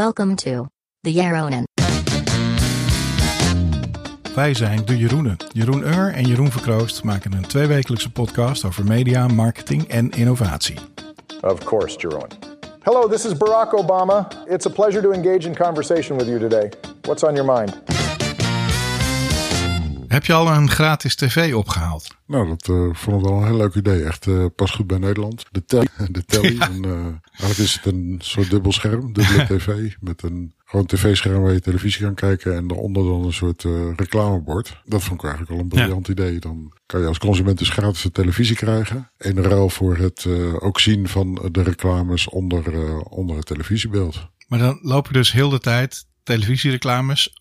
Welcome to the Yaronen. Wij zijn de Jeroenen. Jeroen Ur en Jeroen Verkroost maken een tweewekelijkse podcast over media, marketing en innovatie. Of course, Jerome. Hello, this is Barack Obama. It's a pleasure to engage in conversation with you today. What's on your mind? Heb je al een gratis tv opgehaald? Nou, dat uh, vond ik wel een heel leuk idee. Echt uh, pas goed bij Nederland. De telly. De telly. Ja. En, uh, eigenlijk is het een soort dubbel scherm, dubbele tv. Met een gewoon tv-scherm waar je televisie kan kijken. En daaronder dan een soort reclamebord. Dat vond ik eigenlijk al een briljant ja. idee. Dan kan je als consument dus gratis de televisie krijgen. In ruil voor het ook zien van de reclames onder, onder het televisiebeeld. Maar dan loop je dus heel de tijd televisiereclames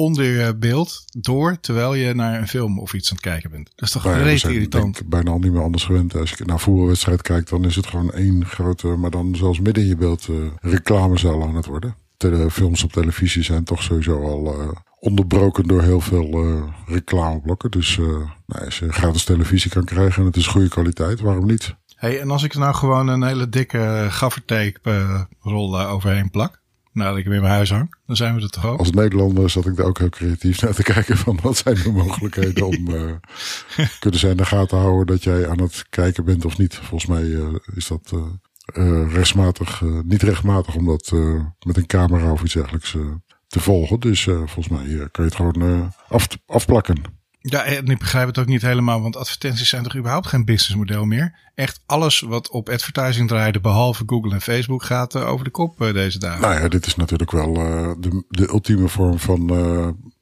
onder je beeld door terwijl je naar een film of iets aan het kijken bent. Dat is toch nou reet irritant? Ik bijna al niet meer anders gewend. Als ik naar een voetbalwedstrijd kijk, dan is het gewoon één grote, maar dan zelfs midden in je beeld uh, reclamezaal aan het worden. De films op televisie zijn toch sowieso al uh, onderbroken door heel veel uh, reclameblokken. Dus nou, als je gratis televisie kan krijgen en het is goede kwaliteit, waarom niet? Hey, en als ik er nou gewoon een hele dikke gaffertape rol overheen plak? Nadat ik hem in mijn huis hang. Dan zijn we er toch ook. Als Nederlander zat ik daar ook heel creatief naar te kijken van wat zijn de mogelijkheden om uh, kunnen zij in de gaten houden dat jij aan het kijken bent of niet. Volgens mij uh, is dat uh, rechtsmatig, niet rechtmatig om dat met een camera of iets dergelijks te volgen. Dus volgens mij kan je het gewoon af, afplakken. Ja, en ik begrijp het ook niet helemaal, want advertenties zijn toch überhaupt geen businessmodel meer? Echt alles wat op advertising draaide, behalve Google en Facebook, gaat uh, over de kop uh, deze dagen. Nou ja, dit is natuurlijk wel uh, de, de ultieme vorm van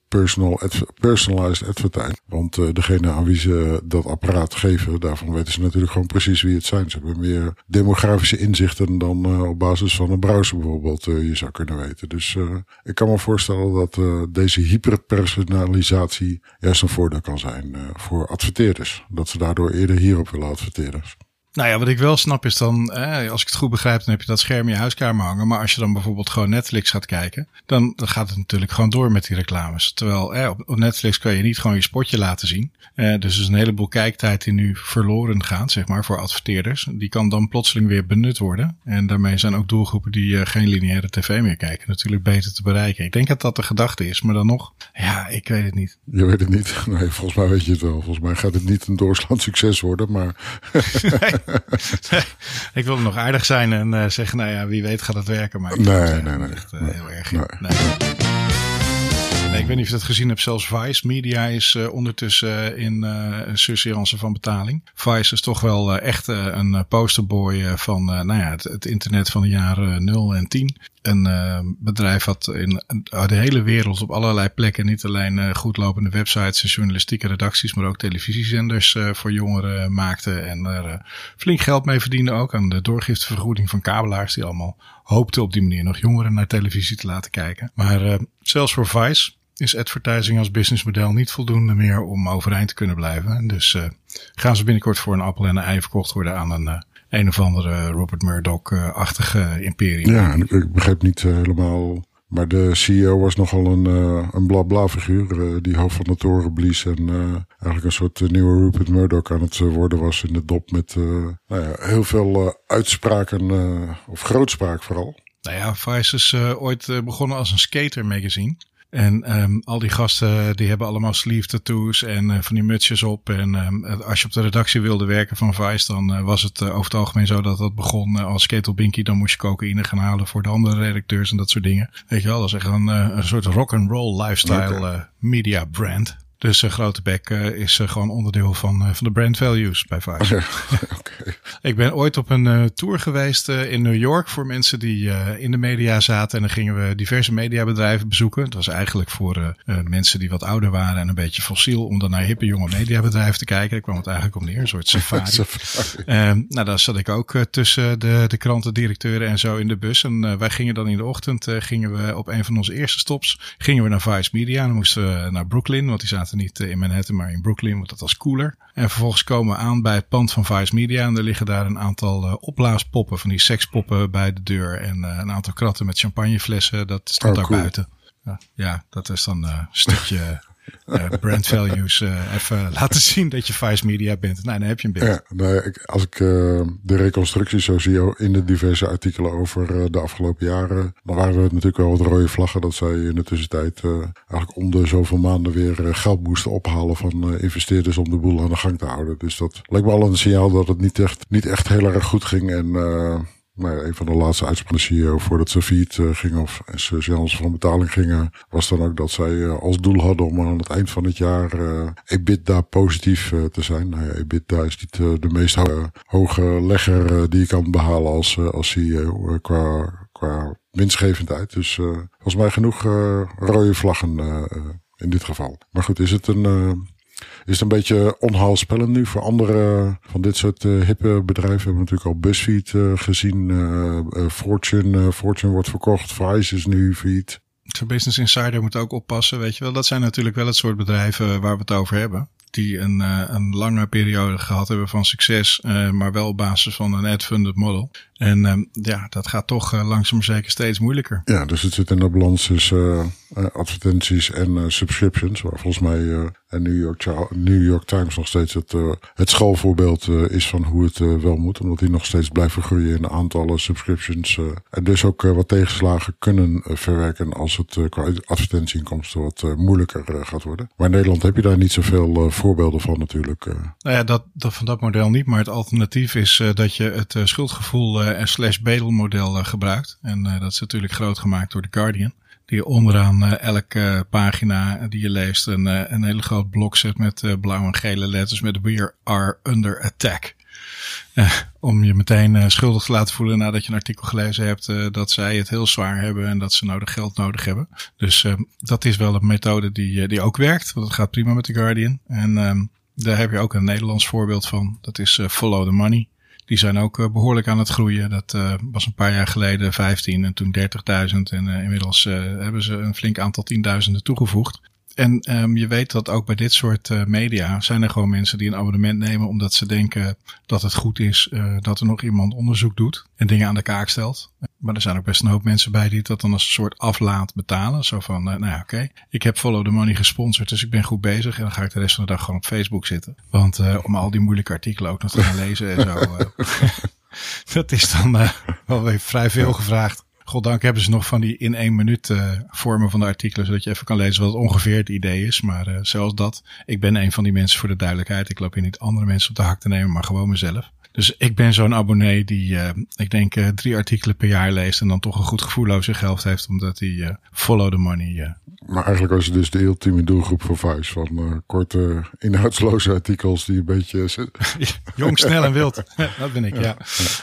personal personalized advertising. Want uh, degene aan wie ze dat apparaat geven, daarvan weten ze natuurlijk gewoon precies wie het zijn. Ze hebben meer demografische inzichten dan uh, op basis van een browser bijvoorbeeld uh, je zou kunnen weten. Dus ik kan me voorstellen dat deze hyperpersonalisatie juist een voordeel kan zijn voor adverteerders. Dat ze daardoor eerder hierop willen adverteren. Nou ja, wat ik wel snap is dan, eh, als ik het goed begrijp, dan heb je dat scherm in je huiskamer hangen. Maar als je dan bijvoorbeeld gewoon Netflix gaat kijken, dan, dan gaat het natuurlijk gewoon door met die reclames. Terwijl eh, op, op, Netflix kan je niet gewoon je spotje laten zien. Eh, dus er is een heleboel kijktijd die nu verloren gaat, zeg maar, voor adverteerders. Die kan dan plotseling weer benut worden. En daarmee zijn ook doelgroepen die uh, geen lineaire tv meer kijken natuurlijk beter te bereiken. Ik denk dat dat de gedachte is, maar dan nog, ja, ik weet het niet. Je weet het niet. Nee, volgens mij weet je het wel. Volgens mij gaat het niet een doorslaand succes worden, maar... nee. ik wilde nog aardig zijn en uh, zeggen, nou ja, wie weet gaat het werken. Maar nee, nee, nee. Echt nee. heel erg. Nee. Ik weet niet of je dat gezien hebt. Zelfs Vice Media is uh, ondertussen in uh, een surseance van betaling. Vice is toch wel echt een posterboy van nou ja, het, internet van de jaren 0 en 10. Een bedrijf wat in de hele wereld op allerlei plekken niet alleen goedlopende websites en journalistieke redacties, maar ook televisiezenders voor jongeren maakte. En er flink geld mee verdiende ook aan de doorgiftevergoeding van kabelaars die allemaal hoopten op die manier nog jongeren naar televisie te laten kijken. Maar zelfs voor Vice is advertising als businessmodel niet voldoende meer om overeind te kunnen blijven. Dus uh, gaan ze binnenkort voor een appel en een ei verkocht worden aan een uh, een of andere Robert Murdoch-achtige imperium. Ja, ik begrijp niet uh, helemaal. Maar de CEO was nogal een, een bla-bla figuur. die hoofd van de toren blies en eigenlijk een soort nieuwe Rupert Murdoch aan het worden was in de dop met nou ja, heel veel uitspraken, of grootspraak vooral. Nou ja, Vice is ooit begonnen als een skater magazine. En um, al die gasten die hebben allemaal sleeve tattoos en uh, van die mutsjes op. En um, als je op de redactie wilde werken van Vice, dan uh, was het uh, over het algemeen zo dat dat begon als ketelbinky. Dan moest je cocaïne gaan halen voor de andere redacteurs en dat soort dingen. Weet je wel, dat is echt een, een soort rock and roll lifestyle media brand. Dus uh, grote bek uh, is uh, gewoon onderdeel van, van de brand values bij Vice. okay. Ik ben ooit op een tour geweest in New York voor mensen die in de media zaten. En dan gingen we diverse mediabedrijven bezoeken. Dat was eigenlijk voor mensen die wat ouder waren en een beetje fossiel. Om dan naar hippe jonge mediabedrijven te kijken. Daar kwam het eigenlijk om neer. Een soort safari. safari. nou, daar zat ik ook tussen de, de krantendirecteuren en zo in de bus. En wij gingen dan in de ochtend, gingen we op een van onze eerste stops, gingen we naar Vice Media. Dan moesten we naar Brooklyn, want die zaten niet in Manhattan, maar in Brooklyn, want dat was cooler. En vervolgens komen we aan bij het pand van Vice Media. En er liggen daar een aantal uh, opblaaspoppen, van die sekspoppen bij de deur. En uh, een aantal kratten met champagneflessen. Dat stond oh, daar cool. buiten. Ja, dat is dan een stukje uh, brand values uh, even laten zien dat je Vice Media bent. Nou, dan heb je een beeld. Ja, als ik uh, de reconstructie zo zie in de diverse artikelen over de afgelopen jaren, dan waren er natuurlijk wel wat rode vlaggen dat zij in de tussentijd eigenlijk om de zoveel maanden weer geld moesten ophalen van investeerders om de boel aan de gang te houden. Dus dat lijkt me al een signaal dat het niet echt, niet echt heel erg goed ging en nou, een van de laatste uitspraken CEO voordat ze failliet uh, ging of zelfs van betaling gingen, was dan ook dat zij uh, als doel hadden om aan het eind van het jaar uh, EBITDA positief te zijn. Nou ja, EBITDA is niet de meest ho hoge legger die je kan behalen als, als CEO qua, qua winstgevendheid. Dus volgens mij genoeg rode vlaggen in dit geval. Maar goed, is het een is het een beetje onhaalspellend nu voor andere van dit soort uh, hippe bedrijven? We hebben natuurlijk al BuzzFeed uh, gezien. Uh, Fortune, Fortune wordt verkocht. Vice is nu feed. Zo'n Business Insider moet ook oppassen, weet je wel. Dat zijn natuurlijk wel het soort bedrijven waar we het over hebben. Die een, een lange periode gehad hebben van succes, maar wel op basis van een ad-funded model. En um, ja, dat gaat toch uh, langzaam zeker steeds moeilijker. Ja, dus het zit in de balans tussen uh, advertenties en uh, subscriptions. Waar volgens mij en New York, New York Times nog steeds het, het schoolvoorbeeld is van hoe het wel moet. Omdat die nog steeds blijven groeien in aantallen subscriptions. en dus ook wat tegenslagen kunnen verwerken als het qua advertentieinkomsten wat moeilijker gaat worden. Maar in Nederland heb je daar niet zoveel voorbeelden van natuurlijk. Nou ja, dat, dat, van dat model niet. Maar het alternatief is dat je het schuldgevoel slash bedelmodel uh, gebruikt. En uh, dat is natuurlijk groot gemaakt door The Guardian. Die onderaan elke pagina die je leest een, een hele groot blok zet met blauwe en gele letters met We are under attack. om je meteen schuldig te laten voelen nadat je een artikel gelezen hebt dat zij het heel zwaar hebben en dat ze nodig geld nodig hebben. Dus dat is wel een methode die, die ook werkt, want het gaat prima met The Guardian. En um, daar heb je ook een Nederlands voorbeeld van. Dat is Follow the Money. Die zijn ook uh, behoorlijk aan het groeien. Dat uh, was een paar jaar geleden 15 en toen 30.000. En uh, inmiddels hebben ze een flink aantal tienduizenden toegevoegd. En um, je weet dat ook bij dit soort uh, media zijn er gewoon mensen die een abonnement nemen omdat ze denken dat het goed is uh, dat er nog iemand onderzoek doet en dingen aan de kaak stelt. Maar er zijn ook best een hoop mensen bij die dat dan als een soort aflaat betalen. Zo van, uh, nou ja, oké, okay. ik heb Follow the Money gesponsord, dus ik ben goed bezig. En dan ga ik de rest van de dag gewoon op Facebook zitten. Want om al die moeilijke artikelen ook nog te gaan lezen en zo. dat is dan wel weer vrij veel gevraagd. Goddank hebben ze nog van die in één minuut uh, vormen van de artikelen, zodat je even kan lezen wat ongeveer het idee is. Maar uh, zelfs dat, ik ben een van die mensen voor de duidelijkheid. Ik loop hier niet andere mensen op de hak te nemen, maar gewoon mezelf. Dus ik ben zo'n abonnee die, uh, ik denk, uh, drie artikelen per jaar leest en dan toch een goed gevoel over zijn geld heeft, omdat hij uh, follow the money. Maar eigenlijk was je dus de ultieme doelgroep voor Vice, van korte, inhoudsloze artikels die een beetje... Jong, snel en wild. dat ben ik, ja.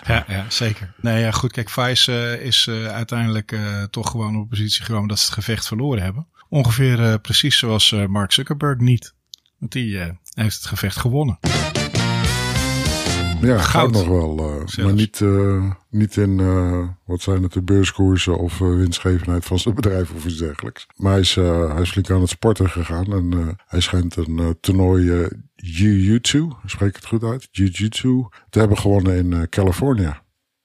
Ja, ja, zeker. Nee, ja, goed, kijk, Vice is uiteindelijk toch gewoon op een positie gekomen dat ze het gevecht verloren hebben. Ongeveer precies zoals Mark Zuckerberg niet. Want die heeft het gevecht gewonnen. Ja, gaat nog wel. Uh, maar niet, uh, niet in, uh, wat zijn het, de beurskoersen of winstgevendheid van zijn bedrijf of iets dergelijks. Maar hij is, hij is flink aan het sporten gegaan en hij schijnt een toernooi Jiu-Jitsu, spreek ik het goed uit, Jiu-Jitsu, te hebben gewonnen in California.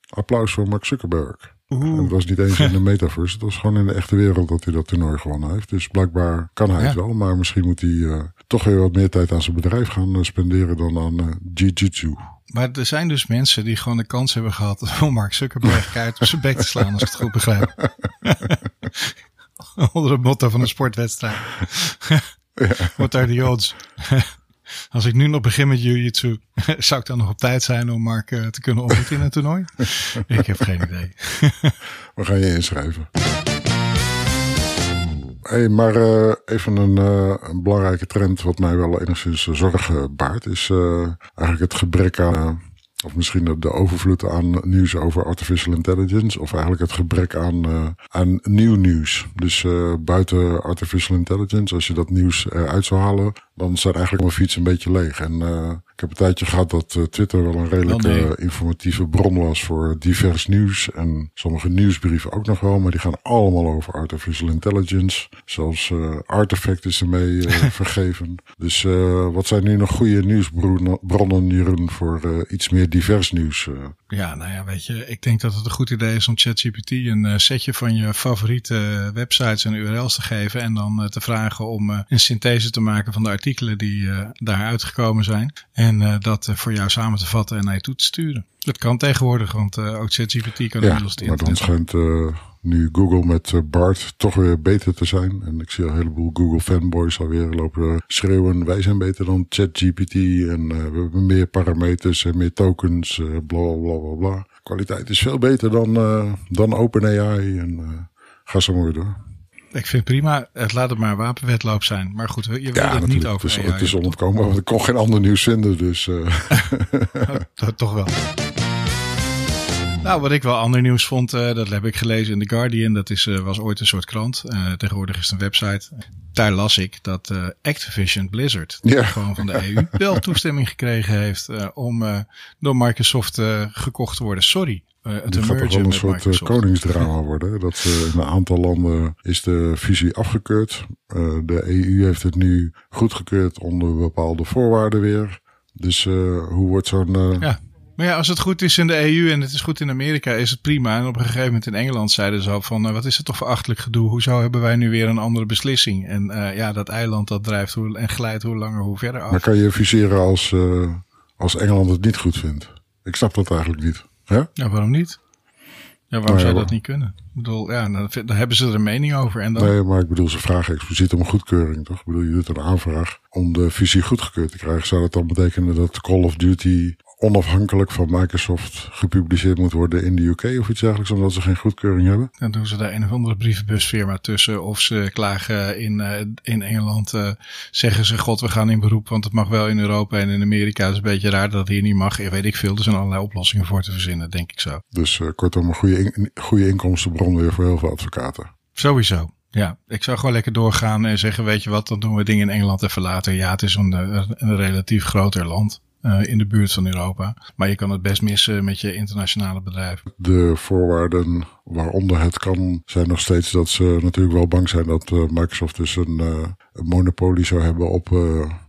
Applaus voor Mark Zuckerberg. En het was niet eens in de metaverse. Het was gewoon in de echte wereld dat hij dat toernooi gewonnen heeft. Dus blijkbaar kan hij het wel. Maar misschien moet hij uh, toch weer wat meer tijd aan zijn bedrijf gaan spenderen dan aan uh, jiu-jitsu. Maar er zijn dus mensen die gewoon de kans hebben gehad om Mark Zuckerberg uit op zijn bek te slaan, als ik het goed begrijp. Onder het motto van een sportwedstrijd. Wat are the odds? Als ik nu nog begin met jiu-jitsu, zou ik dan nog op tijd zijn om Mark uh, te kunnen ontmoeten in een toernooi? ik heb geen idee. We gaan je inschrijven. Hey, maar uh, even een, uh, een, belangrijke trend wat mij wel enigszins zorgen baart, is eigenlijk het gebrek aan of misschien de, de overvloed aan nieuws over artificial intelligence. Of eigenlijk het gebrek aan, aan nieuw nieuws. Dus buiten artificial intelligence, als je dat nieuws eruit zou halen. Dan zijn eigenlijk mijn fiets een beetje leeg. En uh, ik heb een tijdje gehad dat uh, Twitter wel een redelijk nee. uh, informatieve bron was voor divers nieuws. En sommige nieuwsbrieven ook nog wel, maar die gaan allemaal over artificial intelligence. Zelfs uh, Artifact is ermee vergeven. Dus wat zijn nu nog goede nieuwsbronnen, Jeroen, voor iets meer divers nieuws? Ja, nou ja, weet je, ik denk dat het een goed idee is om ChatGPT een setje van je favoriete websites en URL's te geven. En dan te vragen om een synthese te maken van de artikelen die uh, daar uitgekomen zijn. En uh, dat uh, voor jou samen te vatten en naar je toe te sturen. Dat kan tegenwoordig, want ook ChatGPT kan ja, inmiddels maar dan schijnt nu Google met Bart toch weer beter te zijn. En ik zie een heleboel Google fanboys alweer lopen schreeuwen. Wij zijn beter dan ChatGPT en we hebben meer parameters en meer tokens, bla bla bla bla. Kwaliteit is veel beter dan, dan OpenAI en ga zo maar door. Ik vind prima. Het laat het maar een wapenwetloop zijn. Maar goed, je wil ja, het niet over het is. Het is onontkomen, want ik kon geen ander nieuws vinden. Dus, uh. Toch wel. Nou, wat ik wel ander nieuws vond, uh, dat heb ik gelezen in The Guardian. Dat is, uh, was ooit een soort krant. Uh, tegenwoordig is het een website. Daar las ik dat Activision Blizzard, ja. gewoon van de EU, wel toestemming gekregen heeft om door Microsoft gekocht te worden. Sorry. Uh, het gaat toch wel een soort uh, koningsdrama worden. Dat uh, in een aantal landen is de fusie afgekeurd. Uh, de EU heeft het nu goedgekeurd onder bepaalde voorwaarden weer. Dus hoe wordt zo'n... Ja. Maar ja, als het goed is in de EU en het is goed in Amerika, is het prima. En op een gegeven moment in Engeland zeiden ze al van, wat is het toch voor achterlijk gedoe? Hoezo hebben wij nu weer een andere beslissing? En ja, dat eiland dat drijft hoe, en glijdt hoe langer hoe verder af. Maar kan je fuseren als, als Engeland het niet goed vindt? Ik snap dat eigenlijk niet. Hè? Ja, waarom niet? Ja, waarom Nou ja, zou dat niet kunnen? Ik bedoel, ja, dan, dan hebben ze er een mening over. En dan, Nee, maar ik bedoel, ze vragen expliciet om een goedkeuring, toch? Ik bedoel, je doet een aanvraag om de fusie goedgekeurd te krijgen. Zou dat dan betekenen dat Call of Duty onafhankelijk van Microsoft gepubliceerd moet worden in de UK of iets dergelijks, omdat ze geen goedkeuring hebben? Dan doen ze daar een of andere brievenbusfirma tussen. Of ze klagen in, uh, in Engeland. Uh, zeggen ze, god, we gaan in beroep. Want het mag wel in Europa en in Amerika. Het is een beetje raar dat het hier niet mag. Ja, weet ik veel. Er zijn allerlei oplossingen voor te verzinnen, denk ik zo. Dus uh, kortom, een goede, in, goede inkomstenbron weer voor heel veel advocaten. Sowieso. Ja, ik zou gewoon lekker doorgaan en zeggen, weet je wat, dan doen we dingen in Engeland even later. Ja, het is een, een relatief groter land. Uh, in de buurt van Europa. Maar je kan het best missen met je internationale bedrijf. De voorwaarden waaronder het kan zijn nog steeds dat ze natuurlijk wel bang zijn dat uh, Microsoft dus een, uh, een monopolie zou hebben op,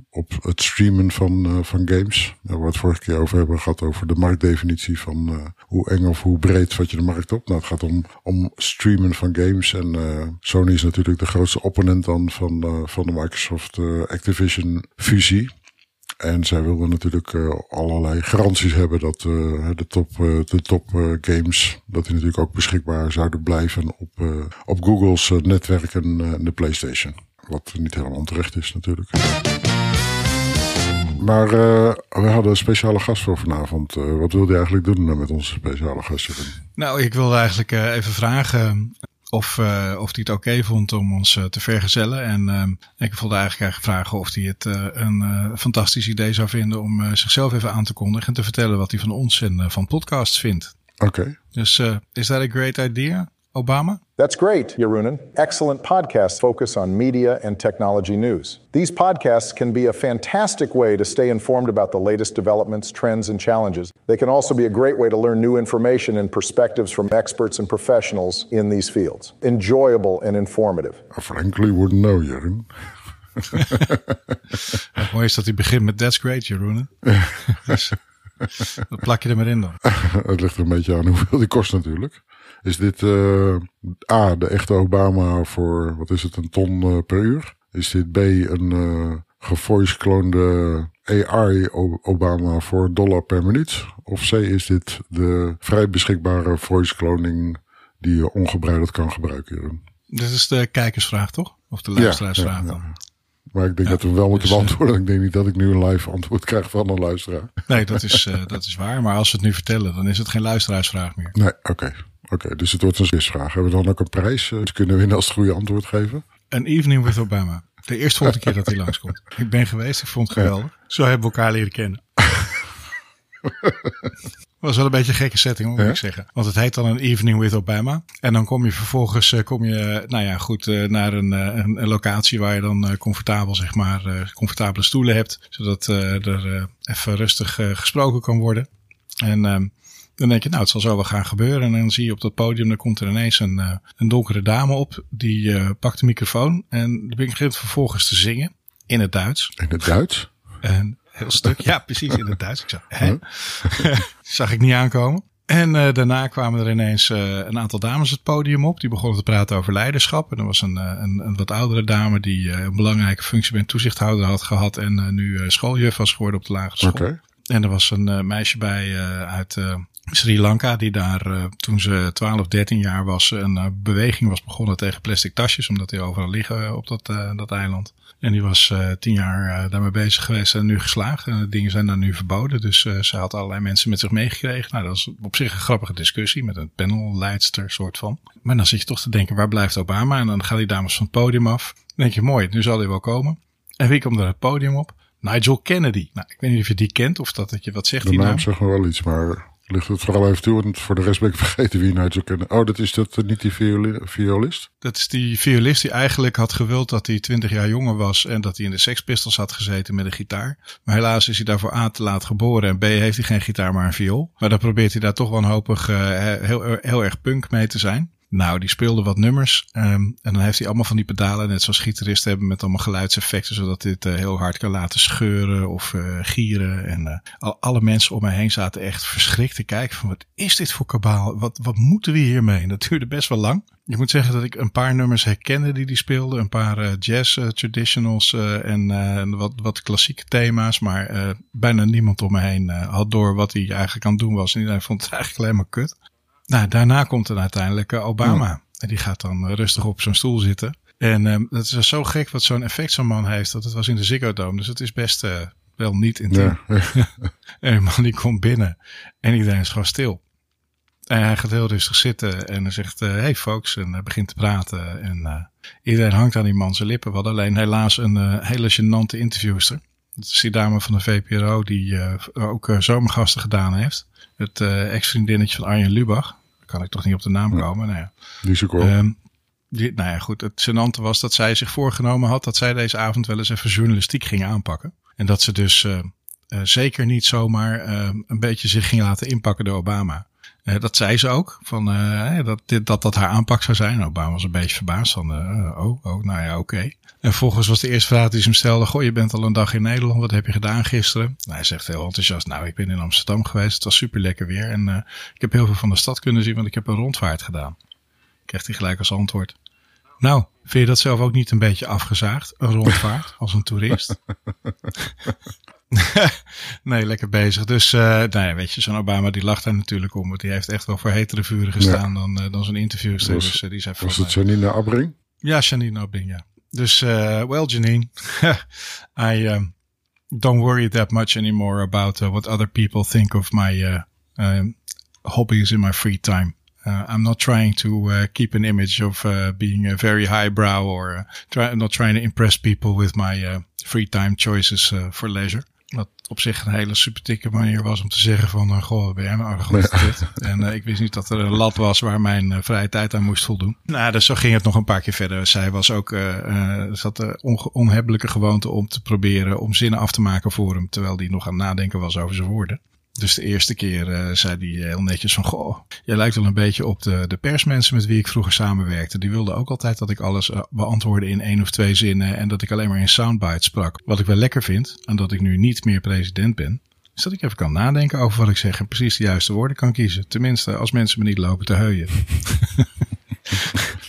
op het streamen van, van games. Daar we het vorige keer over hebben gehad over de marktdefinitie van hoe eng of hoe breed vat je de markt op. Nou, het gaat om, om streamen van games en Sony is natuurlijk de grootste opponent dan van, van de Microsoft Activision fusie. En zij wilden natuurlijk uh, allerlei garanties hebben dat uh, de top, uh, de top games, dat die natuurlijk ook beschikbaar zouden blijven op, op Google's netwerk en de PlayStation. Wat niet helemaal onterecht is natuurlijk. Maar we hadden een speciale gast voor vanavond. wat wilde je eigenlijk doen met onze speciale gast? Nou, ik wilde eigenlijk even vragen of, uh, of hij het oké okay vond om ons uh, te vergezellen. En uh, ik wilde eigenlijk eigenlijk vragen of hij het een fantastisch idee zou vinden om zichzelf even aan te kondigen en te vertellen wat hij van ons en van podcasts vindt. Oké. Okay. Dus is that a great idea, Obama? That's great, Jeroenen. Excellent podcasts focus on media and technology news. These podcasts can be a fantastic way to stay informed about the latest developments, trends, and challenges. They can also be a great way to learn new information and perspectives from experts and professionals in these fields. Enjoyable and informative. I frankly wouldn't know, Jeroen. Het mooie is dat hij begint met That's great, Jeroen. dus, dat plak je er maar in dan. Het ligt er een beetje aan hoeveel die kost natuurlijk. Is dit uh, A, de echte Obama voor, wat is het, een ton uh, per uur? Is dit B, een uh, gevoice-kloonde AI Obama voor dollar per minuut? Of C, is dit de vrij beschikbare voice-cloning die je ongebreideld kan gebruiken? Dit is de kijkersvraag, toch? Of de luisteraarsvraag ja, ja, ja. dan? Maar ik denk ja, dat we wel moeten dus, beantwoorden. Ik denk niet dat ik nu een live antwoord krijg van een luisteraar. Nee, dat is, uh, dat is waar. Maar als we het nu vertellen, dan is het geen luisteraarsvraag meer. Nee, oké. Okay. Oké, okay, dus het wordt een quizvraag. Hebben we dan ook een prijs? Uh, kunnen we winnen als het goede antwoord geven? Een evening with Obama. De eerste volgende keer dat hij langskomt. Ik ben geweest, ik vond het geweldig. Zo hebben we elkaar leren kennen. was wel een beetje een gekke setting, moet Ja? ik zeggen. Want het heet dan een Evening with Obama. En dan kom je vervolgens, eh, kom je, nou ja, goed, eh, naar een, eh, een, een locatie waar je dan eh, comfortabel, zeg maar, eh, comfortabele stoelen hebt. Zodat eh, er eh, even rustig eh, gesproken kan worden. En ehm, dan denk je, nou, het zal zo wel gaan gebeuren. En dan zie je op dat podium, dan komt er ineens een, eh, een donkere dame op. Die eh, pakt de microfoon en die begint vervolgens te zingen in het Duits. In het Duits? Een heel stuk. Ja, precies in het Duits. Ik zag, hè? zag ik niet aankomen. En eh, daarna kwamen er ineens een aantal dames het podium op. Die begonnen te praten over leiderschap. En er was een, een, een wat oudere dame die een belangrijke functie bij een toezichthouder had gehad. En nu schooljuf was geworden op de lagere school. En er was een meisje bij uit Sri Lanka die daar eh, toen ze 12, 13 jaar was een eh, beweging was begonnen tegen plastic tasjes. Omdat die overal liggen eh, op dat, dat eiland. En die was tien jaar daarmee bezig geweest en nu geslaagd. En de dingen zijn daar nu verboden. Dus ze had allerlei mensen met zich meegekregen. Nou, dat was op zich een grappige discussie met een panelleidster soort van. Maar dan zit je toch te denken, waar blijft Obama? En dan gaan die dames van het podium af. Dan denk je, mooi, nu zal hij wel komen. En wie komt er het podium op? Nigel Kennedy. Nou, ik weet niet of je die kent of dat, dat je wat zegt De naam naam. zegt me wel iets, maar ligt het vooral even toe. Want voor de rest ben ik vergeten wie Nigel kennen. Oh, dat is dat eh, niet die violi- violist? Dat is die violist die eigenlijk had gewild dat hij 20 jaar jonger was en dat hij in de Sex Pistols had gezeten met een gitaar. Maar helaas is hij daarvoor A te laat geboren en B heeft hij geen gitaar maar een viool. Maar dan probeert hij daar toch wanhopig uh, heel, heel erg punk mee te zijn. Nou, die speelde wat nummers. Um, en dan heeft hij allemaal van die pedalen, net zoals gitaristen hebben, met allemaal geluidseffecten, zodat dit uh, heel hard kan laten scheuren of uh, gieren. En uh, al, alle mensen om mij heen zaten echt verschrikt te kijken van wat is dit voor kabaal? Wat, wat moeten we hiermee? Dat duurde best wel lang. Je moet zeggen dat ik een paar nummers herkende die die speelde. Een paar jazz traditionals en wat, wat klassieke thema's. Maar bijna niemand om me heen had door wat hij eigenlijk aan het doen was. En iedereen vond het eigenlijk alleen maar kut. Nou, daarna komt er uiteindelijk Obama. Ja. En die gaat dan rustig op zijn stoel zitten. En um, dat is zo gek wat zo'n effect zo'n man heeft. Dat het was in de Ziggo Dome. Dus het is best uh, wel niet intiem. Ja. en die man die komt binnen. En iedereen is gewoon stil. En hij gaat heel rustig zitten. En hij zegt, uh, hey folks. En hij begint te praten. En uh, iedereen hangt aan die man zijn lippen. Hadden alleen helaas een hele gênante interviewster. Dat is die dame van de VPRO die ook zomergasten gedaan heeft. Het ex-vriendinnetje van Arjen Lubach kan ik toch niet op de naam komen. Nou ja. Die is ook wel. Um, die, nou ja, goed. Het gênante was dat zij zich voorgenomen had dat zij deze avond wel eens even journalistiek ging aanpakken. En dat ze dus uh, uh, zeker niet zomaar uh, een beetje zich ging laten inpakken door Obama. Dat zei ze ook, van, dat, dit, dat dat haar aanpak zou zijn. Obama was een beetje verbaasd van, oh, oh, nou ja, oké. En volgens was de eerste vraag die ze hem stelde, goh, je bent al een dag in Nederland, wat heb je gedaan gisteren? Nou, hij zegt heel enthousiast, nou, ik ben in Amsterdam geweest, het was super lekker weer. En ik heb heel veel van de stad kunnen zien, want ik heb een rondvaart gedaan. Krijgt hij gelijk als antwoord. Nou, vind je dat zelf ook niet een beetje afgezaagd, een rondvaart, als een toerist? nee, lekker bezig. Dus, uh, nou ja, weet je, zo'n Obama die lacht daar natuurlijk om. Want die heeft echt wel voor hetere vuren gestaan ja. dan, uh, dan zo'n interviewster. Was, dus uh, die zei was het Janine Abbring? Ja, Janine Abbring, ja. Dus, uh, well, Janine, I um, don't worry that much anymore about uh, what other people think of my uh, um, hobbies in my free time. Uh, I'm not trying to uh, keep an image of uh, being a very highbrow or try, not trying to impress people with my uh, free time choices uh, for leisure. Wat op zich een hele supertikke manier was om te zeggen van, uh, goh, ben jij een arrogant ja. En uh, ik wist niet dat er een lat was waar mijn uh, vrije tijd aan moest voldoen. Nou, dus zo ging het nog een paar keer verder. Zij was ook, uh, zat de on onhebbelijke gewoonte om te proberen om zinnen af te maken voor hem, terwijl hij nog aan het nadenken was over zijn woorden. Dus de eerste keer uh, zei hij heel netjes van, goh, jij lijkt wel een beetje op de, de persmensen met wie ik vroeger samenwerkte. Die wilden ook altijd dat ik alles uh, beantwoordde in één of twee zinnen en dat ik alleen maar in soundbites sprak. Wat ik wel lekker vind, en dat ik nu niet meer president ben, is dat ik even kan nadenken over wat ik zeg en precies de juiste woorden kan kiezen. Tenminste, als mensen me niet lopen te heuien.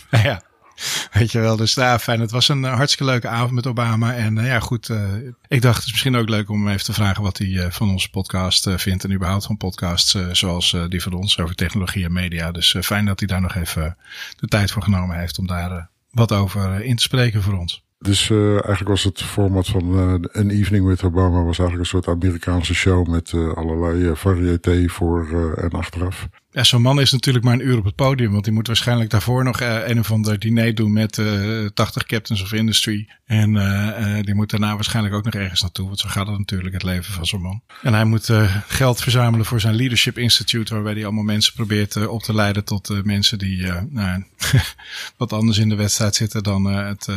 ja. Weet je wel, dus daar fijn. Het was een uh, hartstikke leuke avond met Obama. En uh, ja, goed. Uh, ik dacht, het is misschien ook leuk om hem even te vragen wat hij van onze podcast vindt. En überhaupt van podcasts zoals die van ons over technologie en media. Dus fijn dat hij daar nog even de tijd voor genomen heeft om daar wat over in te spreken voor ons. Dus eigenlijk was het format van een evening with Obama was eigenlijk een soort Amerikaanse show met allerlei variété voor en achteraf. Ja, zo'n man is natuurlijk maar een uur op het podium. Want die moet waarschijnlijk daarvoor nog uh, een of ander diner doen met uh, 80 captains of industry. En uh, die moet daarna waarschijnlijk ook nog ergens naartoe. Want zo gaat het natuurlijk, het leven van zo'n man. En hij moet geld verzamelen voor zijn Leadership Institute. Waarbij hij allemaal mensen probeert op te leiden tot mensen die nou, wat anders in de wedstrijd zitten dan het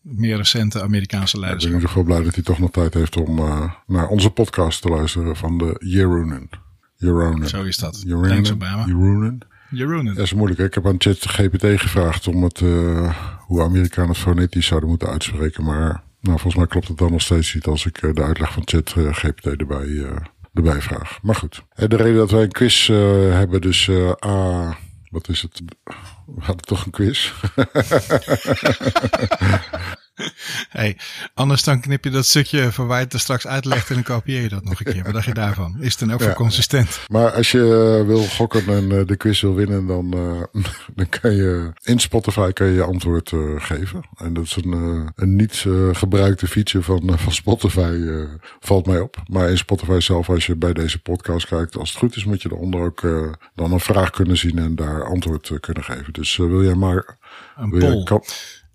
meer recente Amerikaanse leiders. ik ben in ieder geval blij dat hij toch nog tijd heeft om naar onze podcast te luisteren van de Jeroenen. Zo is dat. Jeroenen. Thanks Obama. Dat is moeilijk. Ik heb aan ChatGPT gevraagd om het, uh, hoe Amerikanen het fonetisch zouden moeten uitspreken. Maar nou, volgens mij klopt het dan nog steeds niet als ik uh, de uitleg van ChatGPT erbij, uh, erbij vraag. Maar goed. de reden dat wij een quiz hebben, dus A, wat is het? We hadden toch een quiz. hey, anders dan knip je dat stukje van waar je het er straks uitlegt en dan kopieer je dat nog een keer. Wat dacht je daarvan? Is het dan ook ja, voor consistent? Maar als je uh, wil gokken en uh, de quiz wil winnen, dan, uh, dan kan je in Spotify kan je, je antwoord geven. En dat is een, een niet gebruikte feature van, van Spotify, valt mij op. Maar in Spotify zelf, als je bij deze podcast kijkt, als het goed is, moet je eronder ook dan een vraag kunnen zien en daar antwoord kunnen geven. Dus wil jij maar... Een poll.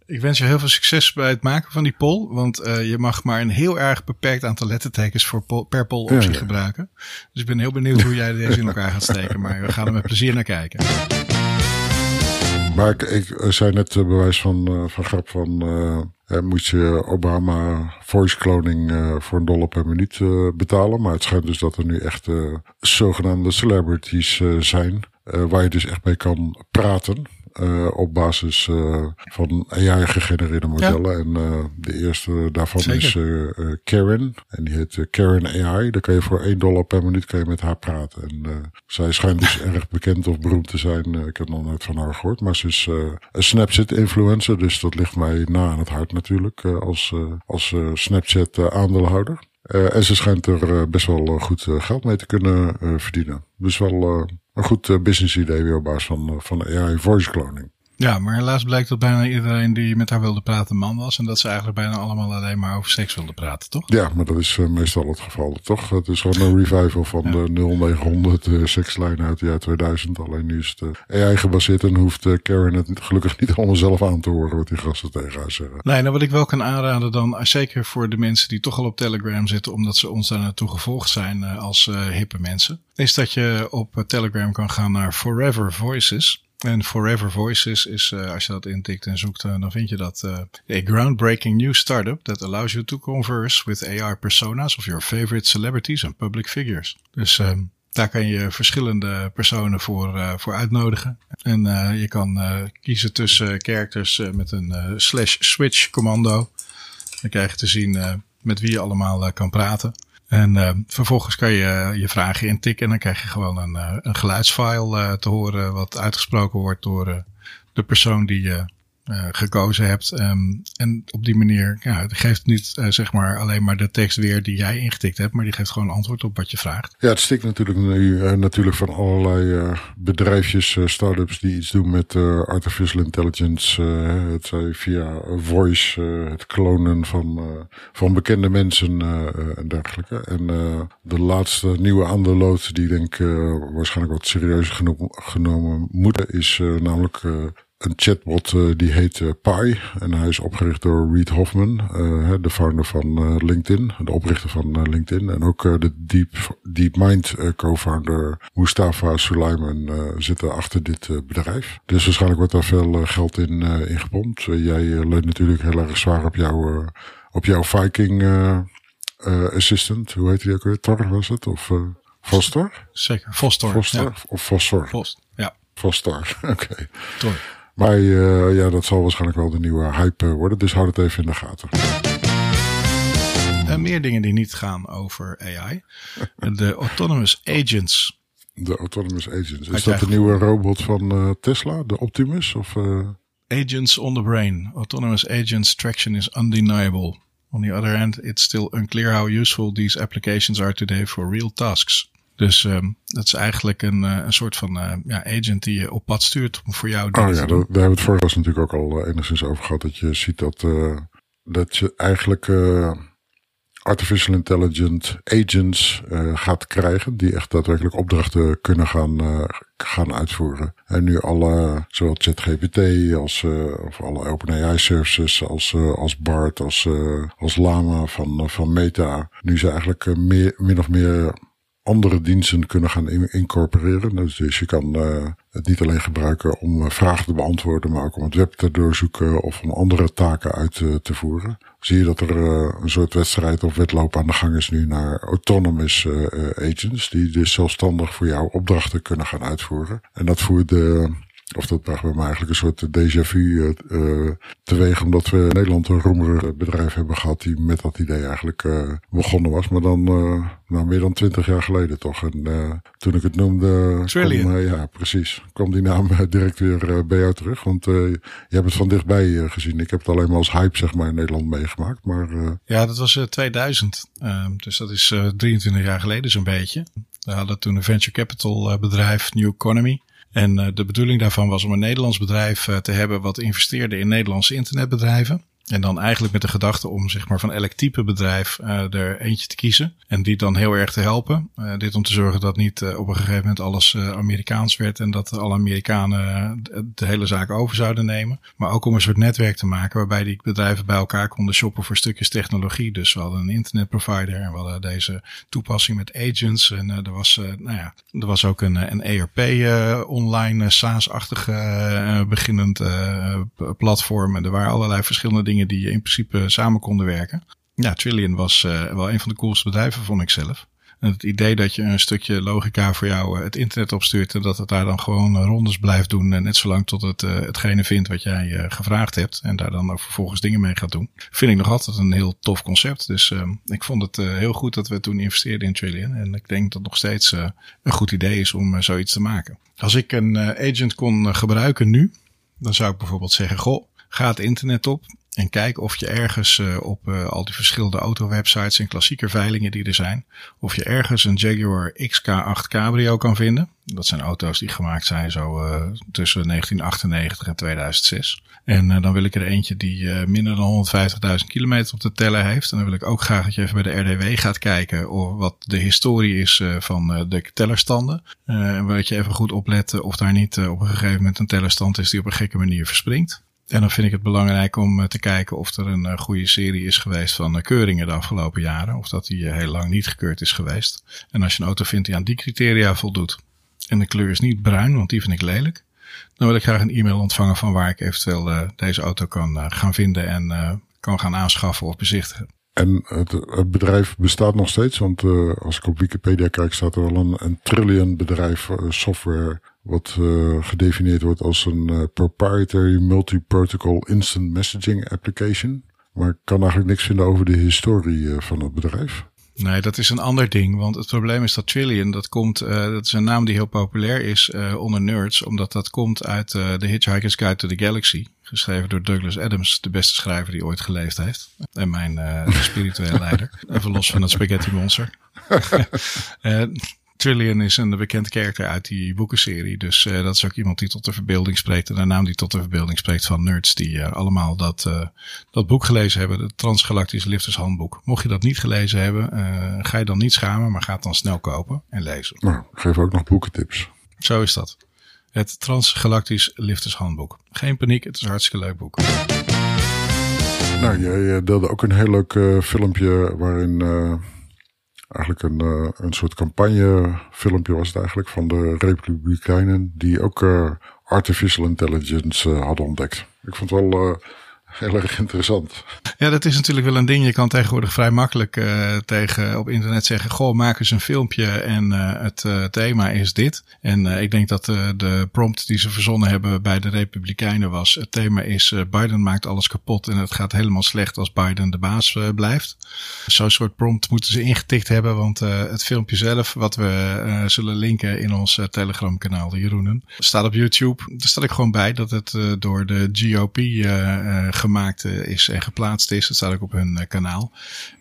Ik wens je heel veel succes bij het maken van die poll. Want uh, je mag maar een heel erg beperkt aantal lettertekens voor pol, per poll optie gebruiken. Dus ik ben heel benieuwd hoe jij deze in elkaar gaat steken. Maar we gaan er met plezier naar kijken. Maar ik, ik zei net uh, bewijs van, uh, van grap van... Uh, moet je Obama voice cloning voor een dollar per minuut betalen. Maar het schijnt dus dat er nu echt zogenaamde celebrities zijn. waar je dus echt mee kan praten. Uh, op basis uh, van AI-gegenereerde modellen. En uh, de eerste daarvan Zeker. is Karen. En die heet Karen AI. Daar kan je voor 1 dollar per minuut kan je met haar praten. En zij schijnt dus erg bekend of beroemd te zijn. ik heb nog nooit van haar gehoord. Maar ze is een Snapchat-influencer. Dus dat ligt mij na aan het hart natuurlijk. als als Snapchat-aandeelhouder. Uh, en ze schijnt er best wel goed geld mee te kunnen verdienen. Dus wel een goed eh, business idee weer op basis van, eh, van AI voice cloning. Ja, maar helaas blijkt dat bijna iedereen die met haar wilde praten man was. En dat ze eigenlijk bijna allemaal alleen maar over seks wilden praten, toch? Ja, maar dat is uh, meestal het geval, toch? Het is gewoon een revival van ja. de 0900 uh, sekslijn uit het jaar 2000. Alleen nu is het uh, AI gebaseerd en hoeft Karen het gelukkig niet allemaal zelf aan te horen wat die gasten tegen haar zeggen. Nee, nou wat ik wel kan aanraden dan, zeker voor de mensen die toch al op Telegram zitten, omdat ze ons daar naartoe gevolgd zijn als hippe mensen, is dat je op Telegram kan gaan naar Forever Voices. En Forever Voices is, uh, als je dat intikt en zoekt, uh, dan vind je dat uh, a groundbreaking new startup that allows you to converse with AR personas of your favorite celebrities and public figures. Dus daar kan je verschillende personen voor, voor uitnodigen. En je kan kiezen tussen characters met een slash switch commando. Dan krijg je te zien met wie je allemaal kan praten. En uh, vervolgens kan je uh, je vragen intikken en dan krijg je gewoon een, uh, een geluidsfile te horen wat uitgesproken wordt door de persoon die je uh, gekozen hebt. Um, en op die manier ja, het geeft niet uh, zeg maar alleen maar de tekst weer die jij ingetikt hebt, maar die geeft gewoon antwoord op wat je vraagt. Ja, het stikt natuurlijk nu uh, natuurlijk van allerlei bedrijfjes, start-ups die iets doen met artificial intelligence. het zij via voice, het klonen van, van bekende mensen en dergelijke. En de laatste nieuwe aandeellood die denk waarschijnlijk wat serieuzer genomen, genomen moeten is namelijk een chatbot uh, die heet uh, Pi. En hij is opgericht door Reid Hoffman, uh, de founder van LinkedIn. De oprichter van LinkedIn. En ook de Deep, DeepMind co-founder Mustafa Suleiman zitten achter dit bedrijf. Dus waarschijnlijk wordt daar veel geld in, in gepompt. jij leunt natuurlijk heel erg zwaar op, jou, op jouw Viking assistant. Hoe heet die ook weer? Tor was het? Of Foster? Zeker, Foster. Foster ja. of Foster? Fost, ja. Foster, oké. Okay. Maar uh, ja, dat zal waarschijnlijk wel de nieuwe hype eh, worden. Dus houd het even in de gaten. Uh, meer dingen die niet gaan over AI. De Autonomous Agents. De Autonomous Agents. Is dat de nieuwe robot van uh, Tesla? De Optimus? Of, Agents on the brain. Autonomous Agents traction is undeniable. On the other hand, it's still unclear how useful these applications are today for real tasks. Dus um, dat is eigenlijk een, uh, een soort van uh, ja, agent die je op pad stuurt om voor jou oh, ja, Daar, daar hebben we het vorige natuurlijk ook al uh, enigszins over gehad. Dat je ziet dat, dat je eigenlijk artificial intelligent agents gaat krijgen. Die echt daadwerkelijk opdrachten kunnen gaan, gaan uitvoeren. En nu alle, zowel ChatGPT als of alle OpenAI services als, als BART, als, als Lama van, van Meta. Nu ze eigenlijk meer, min of meer andere diensten kunnen gaan incorporeren. Dus, dus je kan uh, het niet alleen gebruiken om uh, vragen te beantwoorden, maar ook om het web te doorzoeken of om andere taken uit uh, te voeren. Zie je dat er een soort wedstrijd of wedloop aan de gang is nu naar autonomous agents, die dus zelfstandig voor jou opdrachten kunnen gaan uitvoeren. En dat voert de of dat bracht bij mij eigenlijk een soort déjà vu uh, teweeg. Omdat we in Nederland een roemerig bedrijf hebben gehad die met dat idee eigenlijk uh, begonnen was. Maar dan uh, nou, meer dan twintig jaar geleden toch. En toen ik het noemde... Trillion. Kwam, ja, precies. kwam die naam direct weer bij jou terug. Want je hebt het van dichtbij gezien. Ik heb het alleen maar als hype zeg maar in Nederland meegemaakt. Maar, ja, dat was 2000. Ehm, dus dat is 23 jaar geleden zo'n beetje. We hadden toen een venture capital bedrijf, New Economy. En uh, de bedoeling daarvan was om een Nederlands bedrijf uh, te hebben wat investeerde in Nederlandse internetbedrijven. En dan eigenlijk met de gedachte om zeg maar van elk type bedrijf uh, er eentje te kiezen. En die dan heel erg te helpen. Uh, dit om te zorgen dat niet uh, op een gegeven moment alles Amerikaans werd. En dat alle Amerikanen de hele zaak over zouden nemen. Maar ook om een soort netwerk te maken waarbij die bedrijven bij elkaar konden shoppen voor stukjes technologie. Dus we hadden een internetprovider en we hadden deze toepassing met agents. En er was, nou ja, er was ook een, een ERP online SaaS-achtige beginnend platform. En er waren allerlei verschillende dingen die in principe samen konden werken. Ja, Trillion was uh, wel een van de coolste bedrijven, vond ik zelf. En het idee dat je een stukje logica voor jou uh, het internet opstuurt en dat het daar dan gewoon rondes blijft doen, net zolang tot het hetgene vindt wat jij gevraagd hebt en daar dan ook vervolgens dingen mee gaat doen, vind ik nog altijd een heel tof concept. Dus ik vond het heel goed dat we toen investeerden in Trillion en ik denk dat het nog steeds een goed idee is om zoiets te maken. Als ik een agent kon gebruiken nu, dan zou ik bijvoorbeeld zeggen, goh, ga het internet op en kijk of je ergens uh, op uh, al die verschillende autowebsites en klassieke veilingen die er zijn, of je ergens een Jaguar XK8 Cabrio kan vinden. Dat zijn auto's die gemaakt zijn zo uh, tussen 1998 en 2006. En dan wil ik er eentje die minder dan 150.000 kilometer op de teller heeft. En dan wil ik ook graag dat je even bij de RDW gaat kijken of wat de historie is van de tellerstanden. En dat je even goed opletten of daar niet op een gegeven moment een tellerstand is die op een gekke manier verspringt. En dan vind ik het belangrijk om eh, te kijken of er een eh, goede serie is geweest van eh, keuringen de afgelopen jaren. Of dat die heel lang niet gekeurd is geweest. En als je een auto vindt die aan die criteria voldoet. En de kleur is niet bruin, want die vind ik lelijk. Dan wil ik graag een e-mail ontvangen van waar ik eventueel deze auto kan gaan vinden en kan gaan aanschaffen of bezichtigen. En het, bedrijf bestaat nog steeds, want als ik op Wikipedia kijk, staat er wel een, trillion bedrijf software wat uh, gedefinieerd wordt als een proprietary multi-protocol instant messaging application. Maar ik kan eigenlijk niks vinden over de historie van het bedrijf. Nee, dat is een ander ding. Want het probleem is dat Trillion, dat komt, dat is een naam die heel populair is onder nerds. Omdat dat komt uit The Hitchhiker's Guide to the Galaxy. Geschreven door Douglas Adams, de beste schrijver die ooit geleefd heeft. En mijn spirituele leider. Even los van het spaghetti monster. Trillion is een bekend karakter uit die boekenserie. Dus uh, dat is ook iemand die tot de verbeelding spreekt. En een naam die tot de verbeelding spreekt van nerds die uh, allemaal dat, uh, dat boek gelezen hebben. Het Transgalactische Liftershandboek. Mocht je dat niet gelezen hebben, ga je dan niet schamen, maar ga het dan snel kopen en lezen. Nou, geef ook nog boekentips. Zo is dat. Het Transgalactisch Liftershandboek. Geen paniek, het is een hartstikke leuk boek. Nou, jij deelde ook een heel leuk filmpje waarin eigenlijk een, uh, een soort campagnefilmpje was het eigenlijk van de Republikeinen die ook uh, artificial intelligence uh, hadden ontdekt. Ik vond wel heel erg interessant. Ja, dat is natuurlijk wel een ding. Je kan tegenwoordig vrij makkelijk uh, tegen op internet zeggen: Goh, maak eens een filmpje en uh, het uh, thema is dit. En ik denk dat de prompt die ze verzonnen hebben bij de Republikeinen was: Het thema is Biden maakt alles kapot en het gaat helemaal slecht als Biden de baas blijft. Zo'n soort prompt moeten ze ingetikt hebben, want het filmpje zelf, wat we zullen linken in ons Telegram kanaal, de Jeroenen, staat op YouTube. Daar staat ik gewoon bij dat het door de GOP gemaakt is en geplaatst is. Dat staat ook op hun kanaal.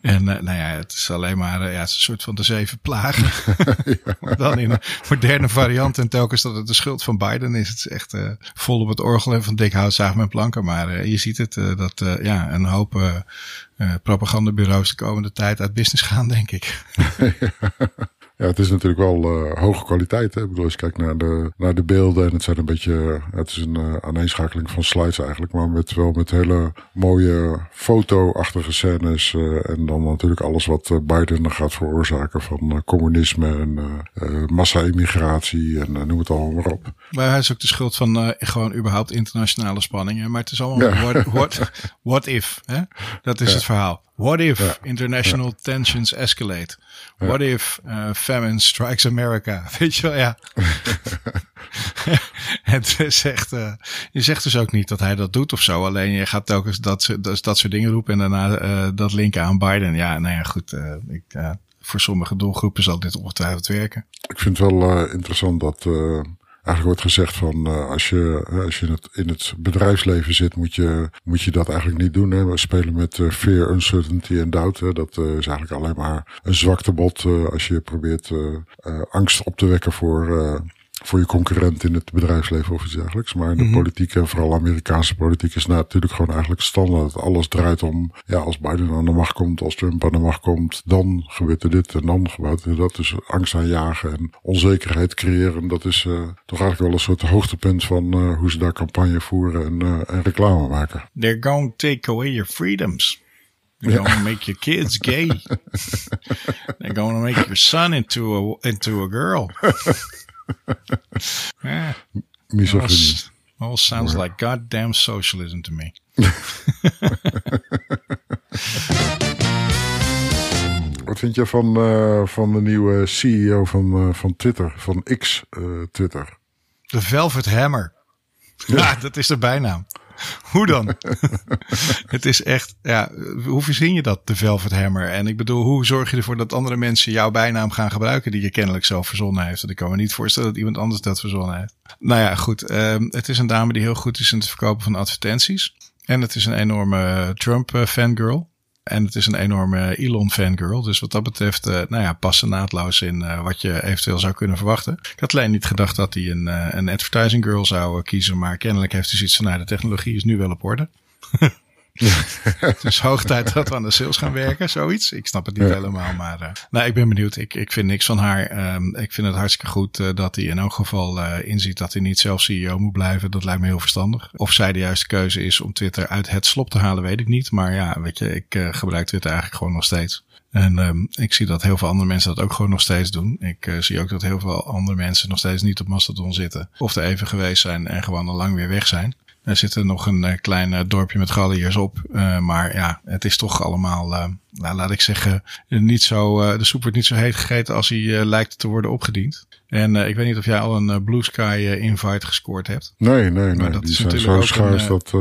En nou ja, het is alleen maar ja, het is een soort van de zeven plagen. Dan in een moderne variant. En telkens dat het de schuld van Biden is. Het is echt vol op het orgel en van dik hout zagen met planken. Maar je ziet het dat ja, een hoop propagandabureaus de komende tijd uit business gaan, denk ik. Ja, het is natuurlijk wel uh, hoge kwaliteit. Hè? Ik bedoel, als je kijkt naar de, naar de beelden en het zijn een beetje, het is een uh, aaneenschakeling van slides eigenlijk, maar met wel met hele mooie foto-achtige scènes uh, en dan natuurlijk alles wat Biden gaat veroorzaken van communisme en massa-immigratie en noem het allemaal maar op. Maar hij is ook de schuld van gewoon überhaupt internationale spanningen. Maar het is allemaal ja. what, what, what if, hè? Dat is ja. het verhaal. What if ja. international tensions escalate? What if uh, famine strikes America? Weet je wel, ja. het zegt, uh, je zegt dus ook niet dat hij dat doet of zo. Alleen je gaat telkens dat, dat, dat soort dingen roepen en daarna uh, dat linken aan Biden. Ja, nou ja, goed. ik, voor sommige doelgroepen zal dit ongetwijfeld werken. Ik vind het wel interessant dat eigenlijk wordt gezegd van uh, als je, als je in het, in het bedrijfsleven zit, moet je, moet je dat eigenlijk niet doen. Hè. We spelen met uh, fear, uncertainty en doubt. Hè. Dat is eigenlijk alleen maar een zwaktebod als je probeert angst op te wekken voor voor je concurrent in het bedrijfsleven of iets dergelijks. Maar de mm -hmm. politiek en vooral Amerikaanse politiek is natuurlijk gewoon eigenlijk standaard. Alles draait om, ja, als Biden aan de macht komt, als Trump aan de macht komt, dan gebeurt er dit en dan gebeurt er dat. Dus angst aanjagen en onzekerheid creëren, dat is uh, toch eigenlijk wel een soort hoogtepunt van uh, hoe ze daar campagne voeren en, uh, en reclame maken. They're going to take away your freedoms. They're going to make your kids gay. They're going to make your son into a, into a girl. yeah. Misogyny. All, all sounds like goddamn socialism to me. Wat vind je van, uh, van de nieuwe CEO van, uh, van Twitter, van X uh, Twitter? De Velvet Hammer. Ja. ja, dat is de bijnaam. Hoe dan? het is echt, ja, hoe verzin je dat, de Velvet Hammer? En ik bedoel, hoe zorg je ervoor dat andere mensen jouw bijnaam gaan gebruiken die je kennelijk zelf verzonnen heeft? Want ik kan me niet voorstellen dat iemand anders dat verzonnen heeft. Nou ja, goed. Um, het is een dame die heel goed is in het verkopen van advertenties. En het is een enorme Trump-fangirl. En het is een enorme Elon fangirl. Dus wat dat betreft, uh, nou ja, passen naadloos in uh, wat je eventueel zou kunnen verwachten. Ik had alleen niet gedacht dat hij een, uh, een advertising girl zou kiezen. Maar kennelijk heeft hij zoiets van, nou, de technologie is nu wel op orde. het is hoog tijd dat we aan de sales gaan werken, zoiets. Ik snap het niet ja. helemaal, maar uh, nou, ik ben benieuwd. Ik, ik vind niks van haar. Um, ik vind het hartstikke goed uh, dat hij in elk geval uh, inziet dat hij niet zelf CEO moet blijven. Dat lijkt me heel verstandig. Of zij de juiste keuze is om Twitter uit het slop te halen, weet ik niet. Maar ja, weet je, ik gebruik Twitter eigenlijk gewoon nog steeds. En um, ik zie dat heel veel andere mensen dat ook gewoon nog steeds doen. Ik uh, zie ook dat heel veel andere mensen nog steeds niet op Mastodon zitten. Of er even geweest zijn en gewoon al lang weer weg zijn. Er zit er nog een uh, klein uh, dorpje met galliërs op. Uh, maar ja, het is toch allemaal, nou, laat ik zeggen, niet zo, de soep wordt niet zo heet gegeten als hij lijkt te worden opgediend. En ik weet niet of jij al een Blue Sky invite gescoord hebt. Nee, nee, nee. dat Die is zijn natuurlijk zo schaars dat...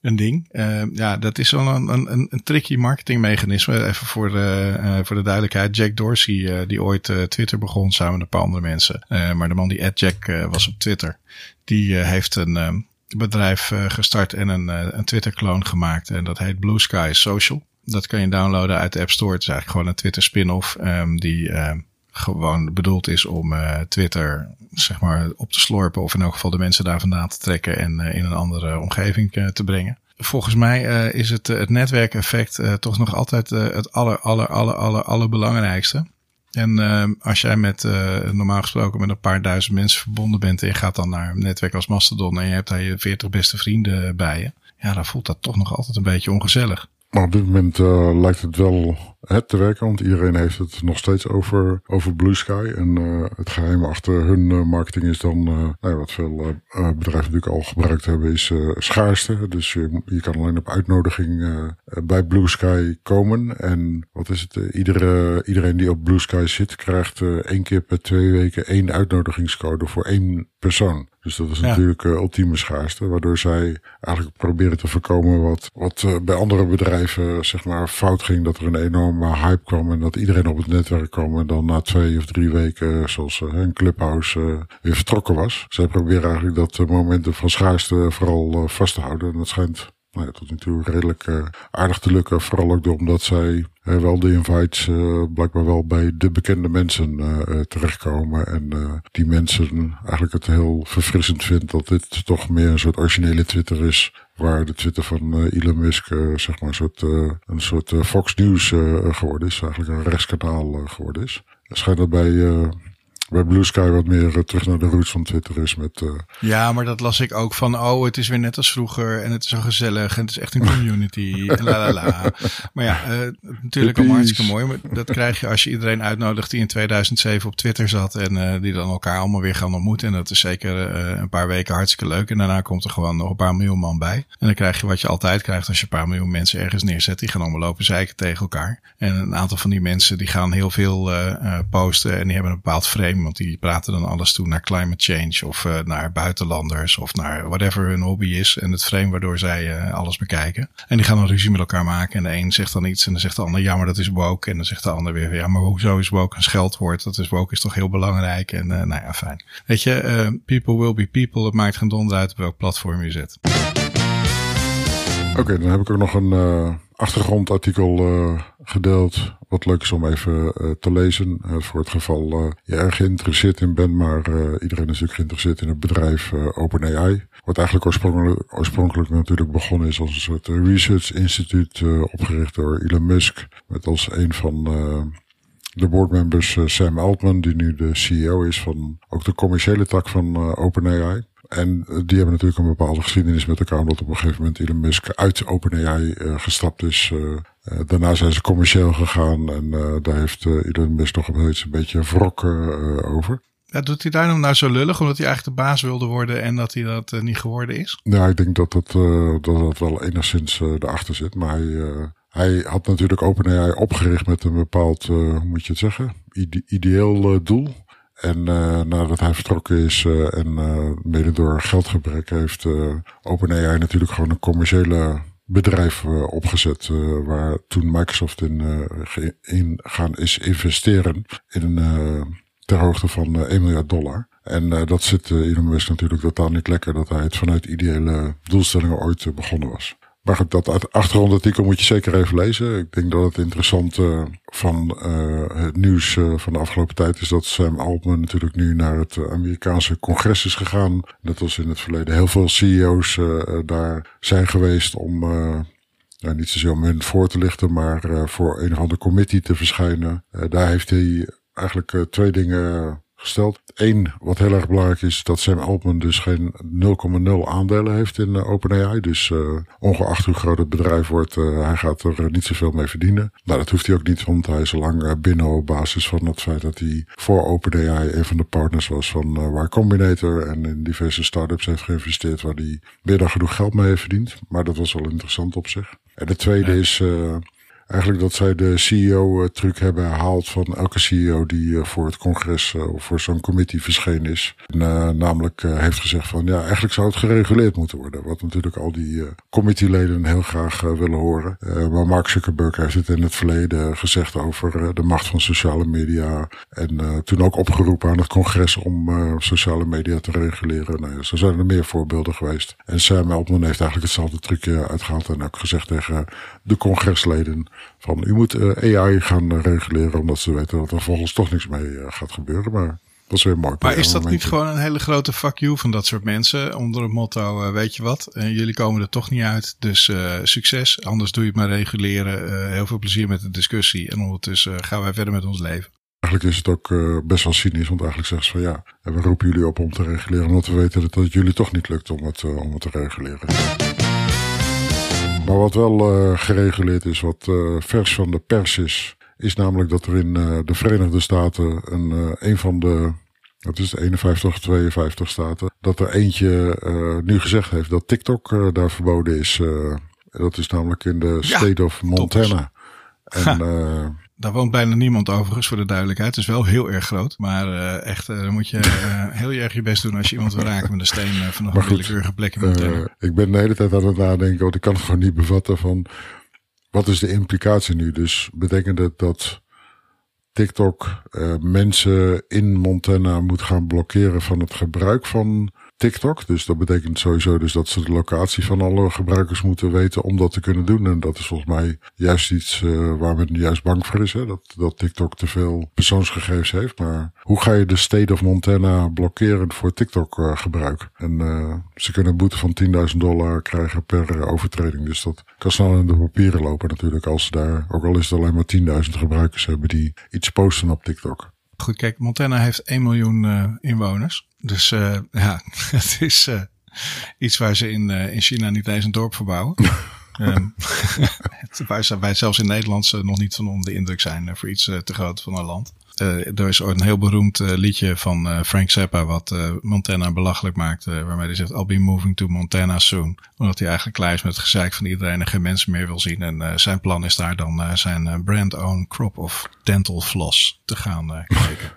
Een ding. ja, dat is wel een, een, een tricky marketingmechanisme. Even voor de, voor de duidelijkheid. Jack Dorsey, die ooit Twitter begon samen met een paar andere mensen. maar de man die at Jack was op Twitter. Die heeft een bedrijf uh, gestart en een, uh, een Twitter-kloon gemaakt. En dat heet Blue Sky Social. Dat kan je downloaden uit de App Store. Het is eigenlijk gewoon een Twitter spin-off um, die uh, gewoon bedoeld is om Twitter zeg maar op te slorpen. Of in elk geval de mensen daar vandaan te trekken en in een andere omgeving te brengen. Volgens mij is het, het netwerkeffect toch nog altijd het aller, aller, aller, aller, allerbelangrijkste. En uh, als jij met uh, normaal gesproken met een paar duizend mensen verbonden bent en je gaat dan naar een netwerk als Mastodon en je hebt daar je veertig beste vrienden bij je, ja, dan voelt dat toch nog altijd een beetje ongezellig. Maar op dit moment uh, lijkt het wel het te werken, want iedereen heeft het nog steeds over, over Blue Sky. En uh, het geheim achter hun uh, marketing is dan, nou, wat veel bedrijven natuurlijk al gebruikt hebben, is schaarste. Dus je, je kan alleen op uitnodiging bij Blue Sky komen. En wat is het? iedere, iedereen die op Blue Sky zit, krijgt één keer per twee weken één uitnodigingscode voor één persoon. Dus dat is ja. natuurlijk uh, ultieme schaarste, waardoor zij eigenlijk proberen te voorkomen wat, wat uh, bij andere bedrijven zeg maar fout ging, dat er een enorme hype kwam en dat iedereen op het netwerk kwam en dan na twee of drie weken, zoals uh, een clubhouse, weer vertrokken was. Zij proberen eigenlijk dat momentum van schaarste vooral vast te houden en dat schijnt nou ja, tot nu toe redelijk uh, aardig te lukken. Vooral ook omdat zij wel de invites uh, blijkbaar wel bij de bekende mensen terechtkomen. En die mensen eigenlijk het heel verfrissend vindt dat dit toch meer een soort originele Twitter is. Waar de Twitter van Elon Musk zeg maar een soort, een soort Fox News geworden is. Eigenlijk een rechtskanaal geworden is. Schijnt dat bij bij Blue Sky wat meer eh, terug naar de roots van Twitter is. Met, uh... Ja, maar dat las ik ook van, oh, het is weer net als vroeger en het is zo gezellig en het is echt een community. en la la la. Maar ja, uh, natuurlijk allemaal hartstikke mooi. Maar dat krijg je als je iedereen uitnodigt die in 2007 op Twitter zat en die dan elkaar allemaal weer gaan ontmoeten. En dat is zeker een paar weken hartstikke leuk. En daarna komt er gewoon nog een paar miljoen man bij. En dan krijg je wat je altijd krijgt als je een paar miljoen mensen ergens neerzet. Die gaan allemaal lopen zeiken tegen elkaar. En een aantal van die mensen die gaan heel veel posten en die hebben een bepaald frame want die praten dan alles toe naar climate change of uh, naar buitenlanders of naar whatever hun hobby is. En het frame waardoor zij uh, alles bekijken. En die gaan dan ruzie met elkaar maken. En de een zegt dan iets en dan zegt de ander, ja maar dat is woke. En dan zegt de ander weer, ja maar hoezo is woke een scheldwoord? Dat is woke is toch heel belangrijk. En uh, nou ja, fijn. Weet je, people will be people. Het maakt geen donder uit op welk platform je zit. Oké, dan heb ik ook nog een achtergrondartikel uh, gedeeld. Wat leuk is om even uh, te lezen. Uh, voor het geval je erg geïnteresseerd in bent. Maar iedereen is natuurlijk geïnteresseerd in het bedrijf OpenAI. Wat eigenlijk oorspronkelijk, oorspronkelijk natuurlijk begonnen is als een soort research instituut. opgericht door Elon Musk. Met als een van de boardmembers Sam Altman. Die nu de CEO is van ook de commerciële tak van OpenAI. En die hebben natuurlijk een bepaalde geschiedenis met elkaar, omdat op een gegeven moment Elon Musk uit OpenAI uh, gestapt is. Uh, uh, daarna zijn ze commercieel gegaan en daar heeft Elon Musk nog een beetje wrok over. Ja, doet hij daarom nou zo lullig, omdat hij eigenlijk de baas wilde worden en dat hij dat niet geworden is? Ja, ik denk dat dat, dat, dat wel enigszins erachter zit. Maar hij, hij had natuurlijk OpenAI opgericht met een bepaald, hoe moet je het zeggen, ide ideeel doel. En uh, nadat hij vertrokken is uh, en uh, mede door geldgebrek heeft OpenAI natuurlijk gewoon een commerciële bedrijf opgezet. waar toen Microsoft in, in gaan is investeren in ter hoogte van 1 miljard dollar. En dat zit Elon Musk natuurlijk totaal niet lekker dat hij het vanuit ideële doelstellingen ooit begonnen was. Maar goed, dat achtergrondartikel moet je zeker even lezen. Ik denk dat het interessante van uh, het nieuws uh, van de afgelopen tijd is dat Sam Altman natuurlijk nu naar het Amerikaanse congres is gegaan. Net als in het verleden heel veel CEO's daar zijn geweest om, nou, niet zozeer om hun voor te lichten, maar voor een of andere committee te verschijnen. daar heeft hij eigenlijk twee dingen gesteld. Eén, wat heel erg belangrijk is, dat Sam Altman dus geen 0,0 aandelen heeft in uh, OpenAI. Dus uh, ongeacht hoe groot het bedrijf wordt, uh, hij gaat er niet zoveel mee verdienen. Nou, dat hoeft hij ook niet, want hij is lang binnen op basis van het feit dat hij voor OpenAI een van de partners was van Y Combinator en in diverse startups heeft geïnvesteerd waar hij meer dan genoeg geld mee heeft verdiend. Maar dat was wel interessant op zich. En de tweede is eigenlijk dat zij de CEO-truc hebben herhaald van elke CEO die eh, voor het congres eh, of voor zo'n committee verschenen is. En, uh, namelijk heeft gezegd van ja, eigenlijk zou het gereguleerd moeten worden. Wat natuurlijk al die committeeleden heel graag willen horen. maar Mark Zuckerberg heeft het in het verleden gezegd over de macht van sociale media. En toen ook opgeroepen aan het congres om sociale media te reguleren. Nou ja, zo zijn er meer voorbeelden geweest. En Sam Altman heeft eigenlijk hetzelfde trucje uitgehaald en ook gezegd tegen de congresleden van u moet uh, AI gaan reguleren omdat ze weten dat er volgens toch niks mee uh, gaat gebeuren. Maar dat is weer mooi. Maar is dat niet gewoon een hele grote fuck you van dat soort mensen onder het motto, weet je wat, jullie komen er toch niet uit, dus succes, anders doe je het maar reguleren. heel veel plezier met de discussie en ondertussen gaan wij verder met ons leven. Eigenlijk is het ook best wel cynisch, want eigenlijk zeggen ze van ja, we roepen jullie op om te reguleren, omdat we weten dat het jullie toch niet lukt om het, om het te reguleren. Maar wat wel uh, gereguleerd is, wat uh, vers van de pers is, is namelijk dat er in uh, de Verenigde Staten een, een van de, dat is de 51 of 52 staten, dat er eentje nu gezegd heeft dat TikTok daar verboden is. dat is namelijk in de state of Montana. En daar woont bijna niemand overigens, voor de duidelijkheid. Het is wel heel erg groot. Maar uh, echt, uh, dan moet je uh, heel erg je best doen als je iemand wil raken met een steen vanaf een willekeurige plek Ik ben de hele tijd aan het nadenken, want ik kan het gewoon niet bevatten van... Wat is de implicatie nu? Dus betekent het dat TikTok mensen in Montana moet gaan blokkeren van het gebruik van TikTok. Dus dat betekent sowieso dus dat ze de locatie van alle gebruikers moeten weten om dat te kunnen doen. En dat is volgens mij juist iets uh, waar men juist bang voor is. Hè? Dat, dat TikTok te veel persoonsgegevens heeft. Maar hoe ga je de state of Montana blokkeren voor TikTok uh, gebruik? En uh, ze kunnen een boete van 10.000 dollar krijgen per overtreding. Dus dat kan snel in de papieren lopen natuurlijk. Als ze daar, ook al is het alleen maar 10.000 gebruikers hebben die iets posten op TikTok. Goed, kijk, Montana heeft 1 miljoen inwoners. Dus uh, ja, het is uh, iets waar ze in, in China niet eens een dorp verbouwen. um, waar wij zelfs in Nederland nog niet van onder de indruk zijn voor iets te groot van een land. Uh, er is ooit een heel beroemd uh, liedje van uh, Frank Zappa wat Montana belachelijk maakt. waarmee hij zegt, I'll be moving to Montana soon. Omdat hij eigenlijk klaar is met het gezeik van iedereen en geen mensen meer wil zien. En zijn plan is daar dan zijn brand-own crop of dental floss te gaan kijken.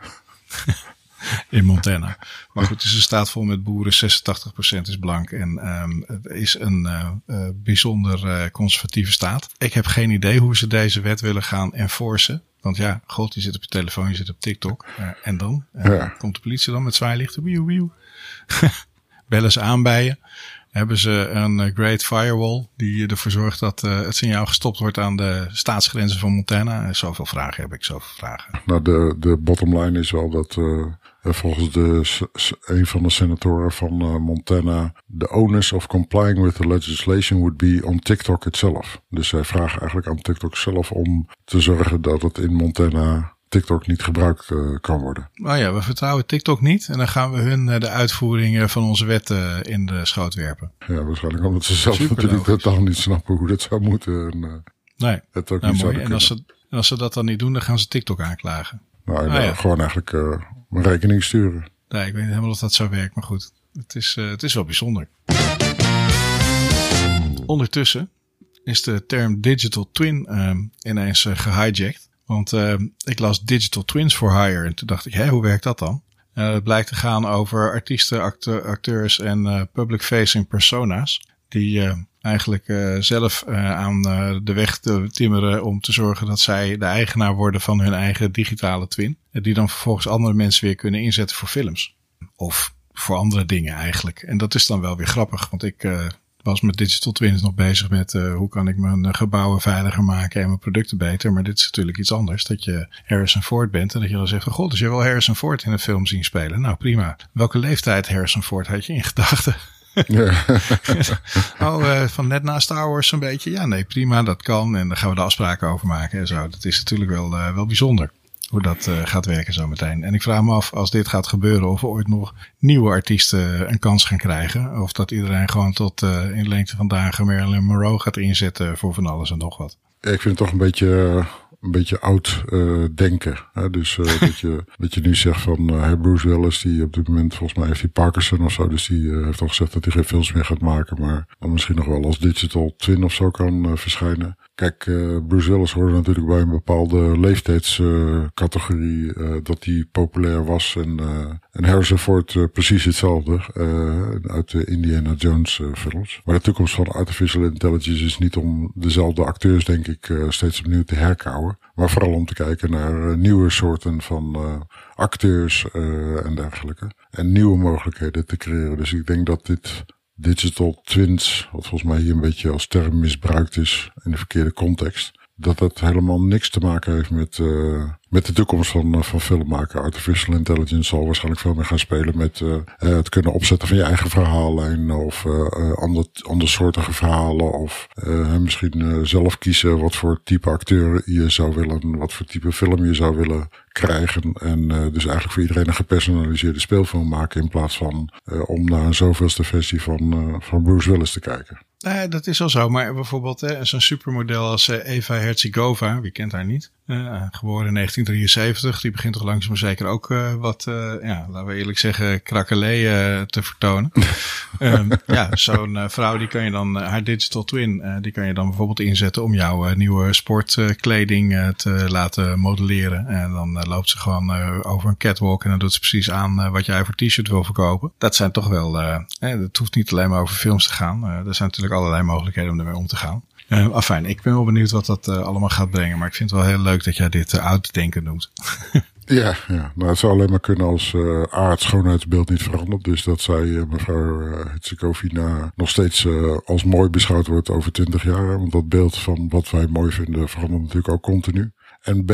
In Montana. Maar goed, het is een staat vol met boeren. 86% is blank. En um, het is een uh, bijzonder uh, conservatieve staat. Ik heb geen idee hoe ze deze wet willen gaan enforcen. Want ja, god, je zit op je telefoon, je zit op TikTok. en dan? Ja. Komt de politie dan met zwaailichten? Wieuw, wieuw. Bellen ze aan bij je. Hebben ze een great firewall die ervoor zorgt dat het signaal gestopt wordt aan de staatsgrenzen van Montana? Zoveel vragen heb ik, zoveel vragen. Nou, de, de bottom line is wel dat volgens de, een van de senatoren van Montana, the onus of complying with the legislation would be on TikTok itself. Dus zij vragen eigenlijk aan TikTok zelf om te zorgen dat het in Montana TikTok niet gebruikt uh, kan worden. Nou ja, we vertrouwen TikTok niet en dan gaan we hun uh, de uitvoering van onze wetten in de schoot werpen. Ja, waarschijnlijk omdat ze zelf Super natuurlijk logisch. totaal niet snappen hoe dat zou moeten. En, nee, het ook nou, niet mooi. En als, ze, en als ze dat dan niet doen, dan gaan ze TikTok aanklagen. Nou, nou ja. gewoon eigenlijk een rekening sturen. Nee, ik weet niet helemaal of dat zo werkt, maar goed. Het is, uh, het is wel bijzonder. Ondertussen is de term digital twin uh, ineens uh, gehijacked. Want ik las digital twins for hire en toen dacht ik, hé, hoe werkt dat dan? het blijkt te gaan over artiesten, acteurs en public facing persona's. Die eigenlijk uh, zelf uh, aan uh, de weg te timmeren om te zorgen dat zij de eigenaar worden van hun eigen digitale twin. Die dan vervolgens andere mensen weer kunnen inzetten voor films. Of voor andere dingen eigenlijk. En dat is dan wel weer grappig, want ik was met Digital Twins nog bezig met hoe kan ik mijn gebouwen veiliger maken en mijn producten beter. Maar dit is natuurlijk iets anders. Dat je Harrison Ford bent en dat je dan zegt van god, dus je wil Harrison Ford in een film zien spelen. Nou prima. Welke leeftijd Harrison Ford had je in gedachten? Ja. oh, uh, van net na Star Wars zo'n beetje. Ja, nee, prima, dat kan. En daar gaan we de afspraken over maken en zo. Dat is natuurlijk wel, uh, wel bijzonder hoe dat uh, gaat werken zo meteen. En ik vraag me af, als dit gaat gebeuren, of we ooit nog nieuwe artiesten een kans gaan krijgen. Of dat iedereen gewoon tot in lengte van dagen Marilyn Monroe gaat inzetten voor van alles en nog wat. Ik vind het toch een beetje een beetje oud uh, denken. Hè? Dus uh, dat, je, dat je nu zegt van uh, Bruce Willis, die op dit moment volgens mij heeft hij Parkinson of zo. Dus die heeft al gezegd dat hij geen films meer gaat maken. Maar dan misschien nog wel als digital twin of zo kan verschijnen. Kijk, uh, Bruce Willis hoorde natuurlijk bij een bepaalde leeftijdscategorie uh, dat hij populair was. En, uh, en Harrison Ford precies hetzelfde uit de Indiana Jones films. Maar de toekomst van artificial intelligence is niet om dezelfde acteurs, denk ik, steeds opnieuw te herkouwen. Maar vooral om te kijken naar nieuwe soorten van acteurs en dergelijke. En nieuwe mogelijkheden te creëren. Dus ik denk dat dit digital twins, wat volgens mij hier een beetje als term misbruikt is in de verkeerde context, dat dat helemaal niks te maken heeft met, uh, met de toekomst van, eh, van filmmaken. Artificial intelligence zal waarschijnlijk veel meer gaan spelen met uh, het kunnen opzetten van je eigen verhaallijn of uh, ander, andersoortige verhalen of misschien zelf kiezen wat voor type acteur je zou willen, wat voor type film je zou willen krijgen. En dus eigenlijk voor iedereen een gepersonaliseerde speelfilm maken in plaats van om naar een zoveelste versie van, van Bruce Willis te kijken. Nee, dat is al zo. Maar bijvoorbeeld zo'n supermodel als Eva Herzigova, wie kent haar niet? Geboren in 1973. Die begint toch langzaam maar zeker ook uh, wat, uh, ja, laten we eerlijk zeggen, krakelee te vertonen. um, ja, zo'n vrouw die kan je dan, haar digital twin, die kan je dan bijvoorbeeld inzetten om jouw nieuwe sportkleding te laten modelleren. En dan loopt ze gewoon over een catwalk en dan doet ze precies aan wat jij voor t-shirt wil verkopen. Dat zijn toch wel, eh, het hoeft niet alleen maar over films te gaan. er zijn natuurlijk allerlei mogelijkheden om ermee om te gaan. Uh, afijn, ik ben wel benieuwd wat dat uh, allemaal gaat brengen. Maar ik vind het wel heel leuk dat jij dit uh, oud denken noemt. Ja, ja. Het zou alleen maar kunnen als uh, A, het schoonheidsbeeld niet verandert. Dus dat zij mevrouw Hetzikovina nog steeds als mooi beschouwd wordt over twintig jaar. Want dat beeld van wat wij mooi vinden verandert natuurlijk ook continu. En B,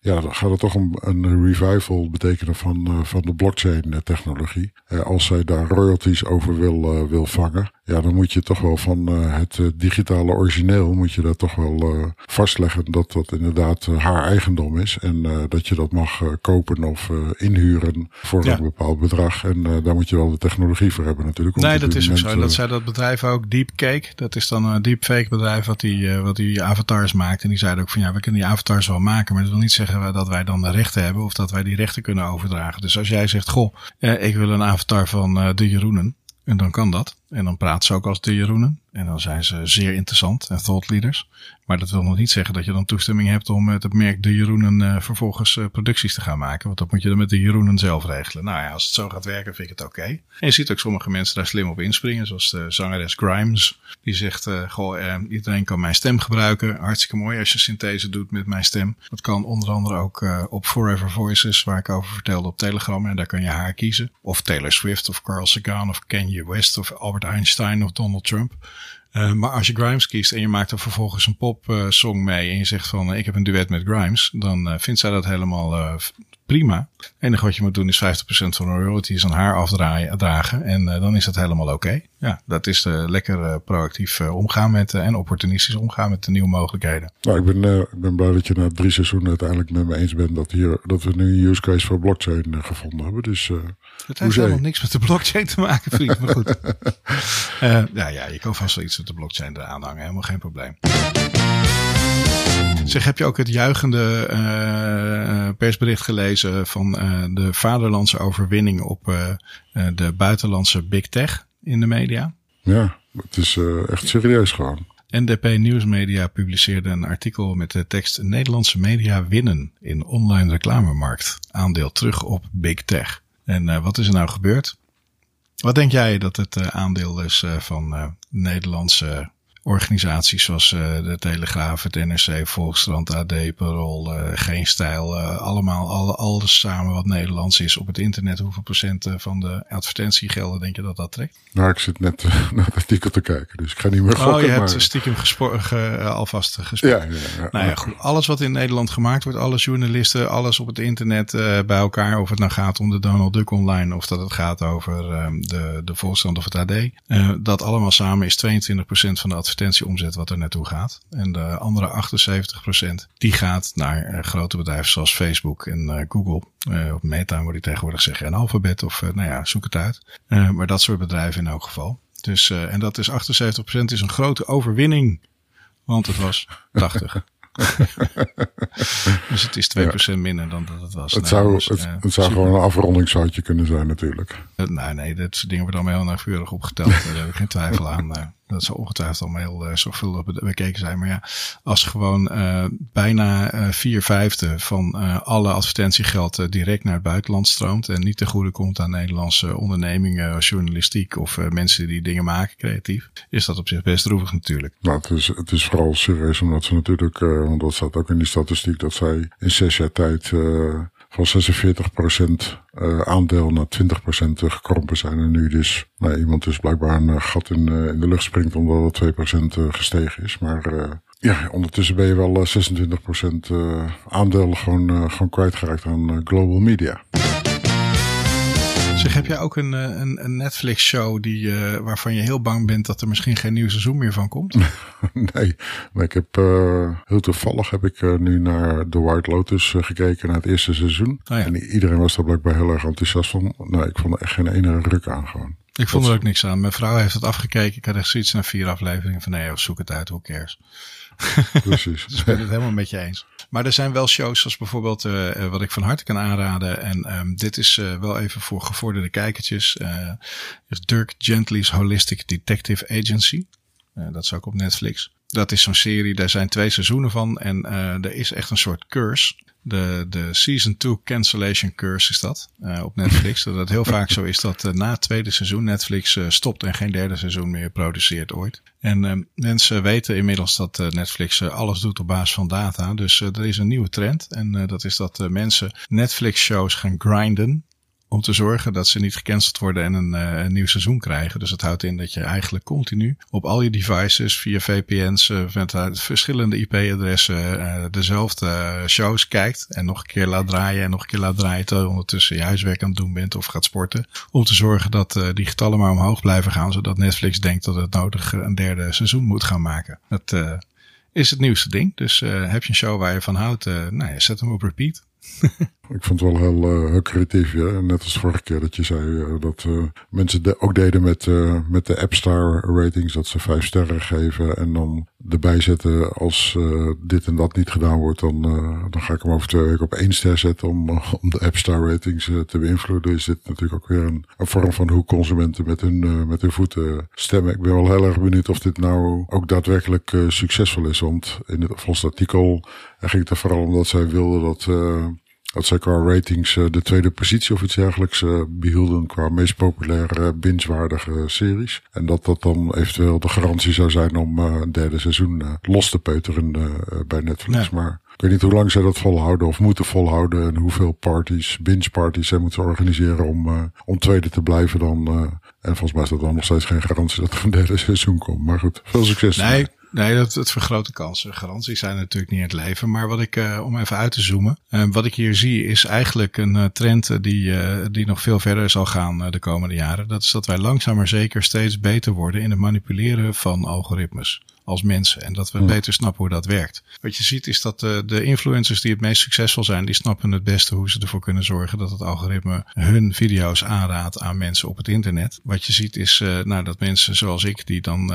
ja, dan gaat het toch een, een revival betekenen van, van de blockchain technologie. Als zij daar royalties over wil, wil vangen, ja, dan moet je toch wel van het digitale origineel, moet je dat toch wel vastleggen dat dat inderdaad haar eigendom is. En dat je dat mag kopen of inhuren voor ja. een bepaald bedrag. En daar moet je wel de technologie voor hebben natuurlijk. Nee, dat is ook zo. Dat zei dat bedrijf ook, Deepcake. Dat is dan een deepfake bedrijf wat die, wat die avatars maakt. En die zeiden ook van ja, we kunnen die avatars wel maken, maar dat wil niet zeggen dat wij dan de rechten hebben of dat wij die rechten kunnen overdragen. Dus als jij zegt, goh, eh, ik wil een avatar van de Jeroenen. En dan kan dat. En dan praat ze ook als de Jeroenen. En dan zijn ze zeer interessant en thought leaders. Maar dat wil nog niet zeggen dat je dan toestemming hebt om met het merk de Jeroenen uh, vervolgens uh, producties te gaan maken. Want dat moet je dan met de Jeroenen zelf regelen. Nou ja, als het zo gaat werken vind ik het oké. En je ziet ook sommige mensen daar slim op inspringen. Zoals de zangeres Grimes. Die zegt, uh, goh, iedereen kan mijn stem gebruiken. Hartstikke mooi als je synthese doet met mijn stem. Dat kan onder andere ook op Forever Voices, waar ik over vertelde op Telegram. En daar kan je haar kiezen. Of Taylor Swift of Carl Sagan of Kanye West of Albert Einstein of Donald Trump. Uh, maar als je Grimes kiest en je maakt er vervolgens een popsong uh, mee en je zegt van uh, ik heb een duet met Grimes, dan vindt zij dat helemaal prima. Het enige wat je moet doen is 50% van de royalties aan haar afdragen en dan is dat helemaal oké. Okay. Ja, dat is lekker proactief omgaan met en opportunistisch omgaan met de nieuwe mogelijkheden. Nou, ik ben, ik ben blij dat je na drie seizoenen uiteindelijk met me eens bent dat, hier, dat we nu een use case voor blockchain gevonden hebben. Dus het heeft helemaal niks met de blockchain te maken, vriend. Maar goed. ja, ja, je kan vast wel iets met de blockchain eraan hangen. Helemaal geen probleem. Zeg, heb je ook het juichende uh, persbericht gelezen van uh, de vaderlandse overwinning op de buitenlandse big tech in de media? Ja, het is echt serieus gewoon. NDP Nieuwsmedia publiceerde een artikel met de tekst Nederlandse media winnen in online reclamemarkt. Aandeel terug op big tech. En wat is er nou gebeurd? Wat denk jij dat het aandeel is van Nederlandse organisaties zoals uh, de Telegraaf, het NRC, Volkskrant, AD, Parool, uh, Geen Stijl, uh, allemaal, alle, alles samen wat Nederlands is op het internet. Hoeveel procent van de advertentiegelden denk je dat dat trekt? Nou, ik zit net naar het artikel te kijken, dus ik ga niet meer gokken. Oh, je hebt stiekem ge, alvast gesproken. Ja, ja, ja, nou ja, goed. Alles wat in Nederland gemaakt wordt, alle journalisten, alles op het internet bij elkaar. Of het nou gaat om de Donald Duck online of dat het gaat over de, de Volkskrant of het AD. dat allemaal samen is 22% van de advertentie advertentieomzet wat er naartoe gaat. En de andere 78% die gaat naar uh, grote bedrijven zoals Facebook en uh, Google. Uh, op Meta moet ik tegenwoordig zeggen. En Alphabet of nou ja, zoek het uit. maar dat soort bedrijven in elk geval. Dus, en dat is 78% is een grote overwinning. Want het was 80. dus het is 2% ja. minder dan dat het was. Het zou, dus, het, het zou gewoon een afrondingsfoutje kunnen zijn natuurlijk. nee, nee, dat soort dingen worden allemaal heel nauwkeurig opgeteld. Daar heb ik geen twijfel aan. Dat zal ongetwijfeld allemaal heel uh, zorgvuldig bekeken zijn. Maar ja, als gewoon bijna vier vijfde van alle advertentiegeld direct naar het buitenland stroomt. En niet ten goede komt aan Nederlandse ondernemingen, journalistiek of mensen die dingen maken creatief. Is dat op zich best droevig natuurlijk. Nou, het is, het is vooral serieus omdat ze natuurlijk, want dat staat ook in die statistiek, dat zij in zes jaar tijd van 46% uh, aandeel naar 20% gekrompen zijn. En nu dus nou, iemand dus blijkbaar een gat in, in de lucht springt omdat het 2% gestegen is. Maar ja, ondertussen ben je wel 26% aandeel gewoon, gewoon kwijtgeraakt aan global media. Zeg, heb jij ook een, een, een Netflix-show die, uh, waarvan je heel bang bent dat er misschien geen nieuw seizoen meer van komt? nee, maar ik heb uh, heel toevallig heb ik uh, nu naar The White Lotus gekeken naar het eerste seizoen. Oh ja. En iedereen was daar blijkbaar heel erg enthousiast van. Nee, ik vond er echt geen ene ruk aan gewoon. Ik vond er ook niks aan. Mijn vrouw heeft het afgekeken. Ik had echt zoiets na vier afleveringen van nee, zoek het uit, hoe cares. Precies. dus ik ben het helemaal met je eens. Maar er zijn wel shows zoals bijvoorbeeld uh, wat ik van harte kan aanraden. En um, dit is uh, wel even voor gevorderde kijkertjes. Uh, is Dirk Gently's Holistic Detective Agency. dat is ook op Netflix. dat is zo'n serie, daar zijn twee seizoenen van. En er is echt een soort curse. De, de Season 2 Cancellation Curse is dat uh, op Netflix. dat het heel vaak zo is dat uh, na het tweede seizoen Netflix uh, stopt en geen derde seizoen meer produceert ooit. En mensen weten inmiddels dat Netflix alles doet op basis van data. Dus er is een nieuwe trend. En dat is dat mensen Netflix shows gaan grinden om te zorgen dat ze niet gecanceld worden en een, uh, een nieuw seizoen krijgen. Dus dat houdt in dat je eigenlijk continu op al je devices via VPN's met uh, verschillende IP-adressen dezelfde shows kijkt en nog een keer laat draaien en nog een keer laat draaien terwijl je ondertussen je huiswerk aan het doen bent of gaat sporten. Om te zorgen dat die getallen maar omhoog blijven gaan, zodat Netflix denkt dat het nodig een derde seizoen moet gaan maken. Dat is het nieuwste ding. Dus heb je een show waar je van houdt, nou ja, zet hem op repeat. Ik vond het wel heel, uh, creatief. Ja? Net als vorige keer dat je zei uh, dat uh, mensen de, ook deden met, met de App Star ratings. Dat ze vijf sterren geven en dan erbij zetten als dit en dat niet gedaan wordt. Dan, dan ga ik hem over twee weken op één ster zetten om, om de App Star ratings te beïnvloeden. Is dit natuurlijk ook weer een, vorm van hoe consumenten met hun, met hun voeten stemmen. Ik ben wel heel erg benieuwd of dit nou ook daadwerkelijk succesvol is. Want in het, volgens artikel ging het er vooral om dat zij wilden dat dat zij qua ratings uh, de tweede positie of iets dergelijks uh, behielden qua meest populaire binge-waardige series. En dat dat dan eventueel de garantie zou zijn om uh, een derde seizoen los te peuteren bij Netflix. Maar ik weet niet hoe lang zij dat volhouden of moeten volhouden en hoeveel parties, binge-parties zij moeten organiseren om, om tweede te blijven dan. en volgens mij is dat dan nog steeds geen garantie dat er een derde seizoen komt. Maar goed, veel succes. Nee. Nee, dat, dat vergroot de kansen. Garanties zijn natuurlijk niet in het leven. Maar wat ik, uh, om even uit te zoomen, uh, wat ik hier zie is eigenlijk een uh, trend die, die nog veel verder zal gaan de komende jaren. Dat is dat wij langzaam maar zeker steeds beter worden in het manipuleren van algoritmes als mensen. En dat we beter snappen hoe dat werkt. Wat je ziet is dat de, de influencers die het meest succesvol zijn, die snappen het beste hoe ze ervoor kunnen zorgen dat het algoritme hun video's aanraadt aan mensen op het internet. Wat je ziet is nou, dat mensen zoals ik, die dan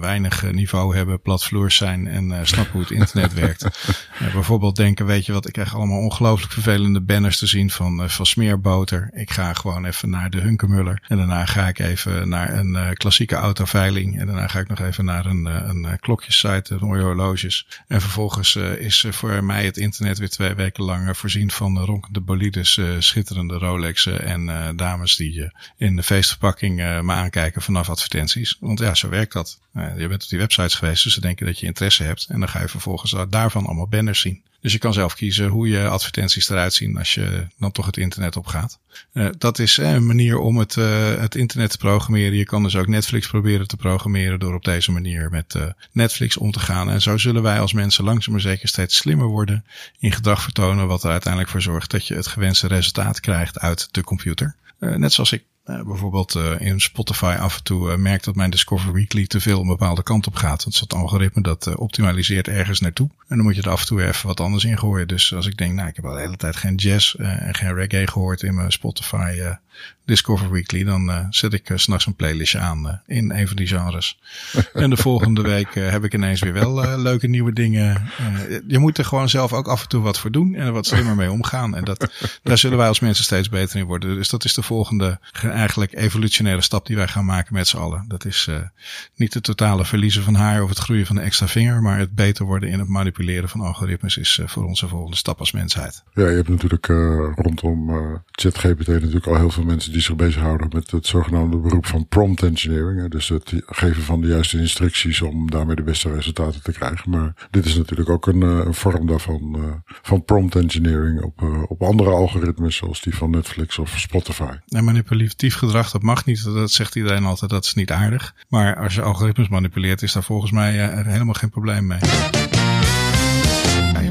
weinig niveau hebben, platvloers zijn en uh, snappen hoe het internet werkt. bijvoorbeeld denken, weet je wat, ik krijg allemaal ongelooflijk vervelende banners te zien van, van smeerboter. Ik ga gewoon even naar de Hunkemuller. En daarna ga ik even naar een klassieke autoveiling. En daarna ga ik nog even naar een, een klokjessite, mooie horloges. En vervolgens is voor mij het internet weer twee weken lang voorzien van ronkende bolides, schitterende Rolexen en dames die in de feestverpakking me aankijken vanaf advertenties. Want ja, zo werkt dat. je bent op die websites geweest, dus ze denken dat je interesse hebt. En dan ga je vervolgens daarvan allemaal banners zien. Dus je kan zelf kiezen hoe je advertenties eruit zien als je dan toch het internet op gaat. Uh, dat is uh, een manier om het, uh, het internet te programmeren. Je kan dus ook Netflix proberen te programmeren door op deze manier met Netflix om te gaan. En zo zullen wij als mensen langzaam maar zeker steeds slimmer worden in gedrag vertonen, wat er uiteindelijk voor zorgt dat je het gewenste resultaat krijgt uit de computer. net zoals ik uh, bijvoorbeeld uh, in Spotify af en toe uh, merkt dat mijn Discover Weekly te veel een bepaalde kant op gaat. Want het algoritme dat optimaliseert ergens naartoe. En dan moet je er af en toe even wat anders in gooien. Dus als ik denk, nou ik heb al de hele tijd geen jazz en geen reggae gehoord in mijn Spotify Discover Weekly, dan uh, zet ik uh, s'nachts een playlistje aan uh, in een van die genres. en de volgende week heb ik ineens weer wel leuke nieuwe dingen. je moet er gewoon zelf ook af en toe wat voor doen en er wat slimmer mee omgaan. En dat, daar zullen wij als mensen steeds beter in worden. Dus dat is de volgende eigenlijk evolutionaire stap die wij gaan maken met z'n allen. Dat is niet het totale verliezen van haar of het groeien van een extra vinger, maar het beter worden in het manipuleren van algoritmes is voor onze volgende stap als mensheid. Ja, je hebt natuurlijk rondom ChatGPT natuurlijk al heel veel mensen die zich bezighouden met het zogenaamde beroep van prompt engineering. Dus het geven van de juiste instructies om daarmee de beste resultaten te krijgen. Maar dit is natuurlijk ook een, eh, een vorm daarvan, uh, van prompt engineering op, uh, op andere algoritmes zoals die van Netflix of Spotify. En manipulatief gedrag, dat mag niet. Dat zegt iedereen altijd, dat is niet aardig. Maar als je algoritmes manipuleert, is daar volgens mij helemaal geen probleem mee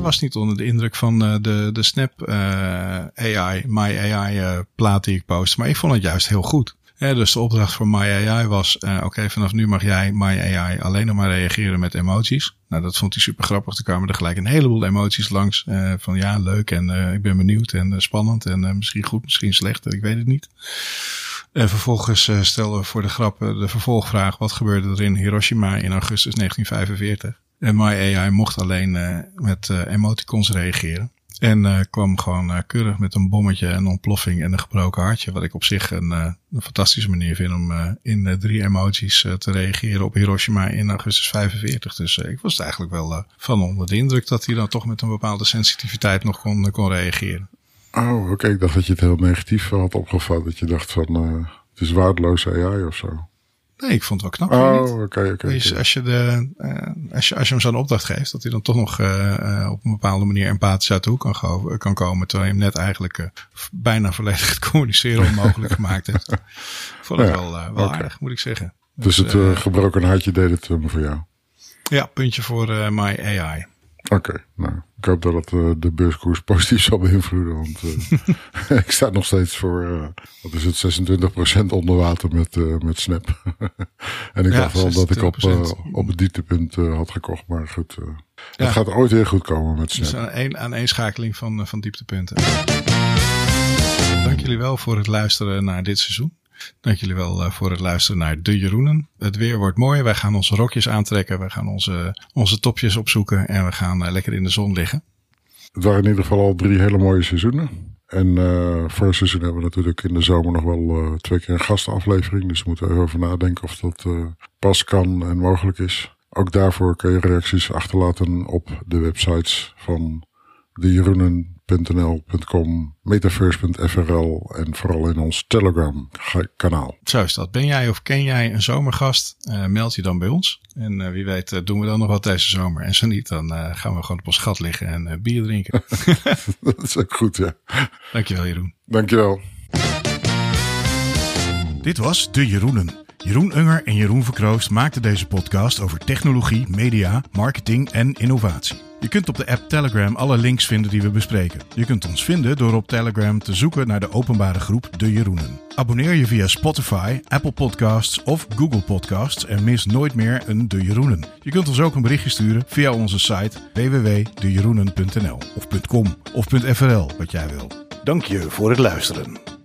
was niet onder de indruk van uh, de, de Snap uh, AI, My AI uh, plaat die ik post. Maar ik vond het juist heel goed. Dus de opdracht voor My AI was, oké, vanaf nu mag jij My AI alleen nog maar reageren met emoties. Nou, dat vond hij super grappig. Er kwamen er gelijk een heleboel emoties langs. van ja, leuk en ik ben benieuwd en spannend en misschien goed, misschien slecht, ik weet het niet. En vervolgens stelden we voor de grap de vervolgvraag: wat gebeurde er in Hiroshima in augustus 1945? En My AI mocht alleen uh, met uh, emoticons reageren. En uh, kwam gewoon keurig met een bommetje, een ontploffing en een gebroken hartje. Wat ik op zich een, een fantastische manier vind om in drie emoties te reageren op Hiroshima in augustus 45. Dus ik was eigenlijk wel van onder de indruk dat hij dan toch met een bepaalde sensitiviteit nog kon, kon reageren. Oh, oké. Ik dacht dat je het heel negatief had opgevat. Dat je dacht van het is waardeloze AI of zo. Nee, ik vond het wel knap. Oh, oké, oké. Okay, dus als je de, uh, als je, als je hem zo'n opdracht geeft, dat hij dan toch nog uh, op een bepaalde manier empathisch uit de hoek kan, kan komen, terwijl je hem net eigenlijk uh, bijna volledig het communiceren onmogelijk gemaakt hebt. vond ja, wel, wel okay. aardig, moet ik zeggen. Dus, dus het gebroken hartje deed het voor jou? Ja, puntje voor My AI. Oké, okay, nou, ik hoop dat het uh, de beurskoers positief zal beïnvloeden. Want uh, ik sta nog steeds voor, uh, wat is het, 26% onder water met, met Snap. en ik ja, dacht wel dat ik op, op het dieptepunt had gekocht. Maar goed, ja. het gaat ooit weer goed komen met Snap. Dus aan een aaneenschakeling van, van dieptepunten. Dank jullie wel voor het luisteren naar dit seizoen. Dank jullie wel uh, voor het luisteren naar De Jeroenen. Het weer wordt mooi. Wij gaan onze rokjes aantrekken. We gaan onze, onze topjes opzoeken. En we gaan uh, lekker in de zon liggen. Het waren in ieder geval al drie hele mooie seizoenen. En uh, voor een seizoen hebben we natuurlijk in de zomer nog wel twee keer een gastenaflevering. Dus we moeten even over nadenken of dat pas kan en mogelijk is. Ook daarvoor kun je reacties achterlaten op de websites van De Jeroenen metaverse.nl.com, metaverse.frl en vooral in ons Telegram kanaal. Zo is dat. Ben jij of ken jij een zomergast? Uh, meld je dan bij ons. En uh, wie weet uh, doen we dan nog wat deze zomer. En zo niet, dan gaan we gewoon op ons gat liggen en bier drinken. dat is ook goed, ja. Dankjewel Jeroen. Dankjewel. Dit was De Jeroenen. Jeroen Unger en Jeroen Verkroost maakten deze podcast over technologie, media, marketing en innovatie. Je kunt op de app Telegram alle links vinden die we bespreken. Je kunt ons vinden door op Telegram te zoeken naar de openbare groep De Jeroenen. Abonneer je via Spotify, Apple Podcasts of Google Podcasts en mis nooit meer een De Jeroenen. Je kunt ons ook een berichtje sturen via onze site www.dejeroenen.nl of .com of .frl, wat jij wil. Dank je voor het luisteren.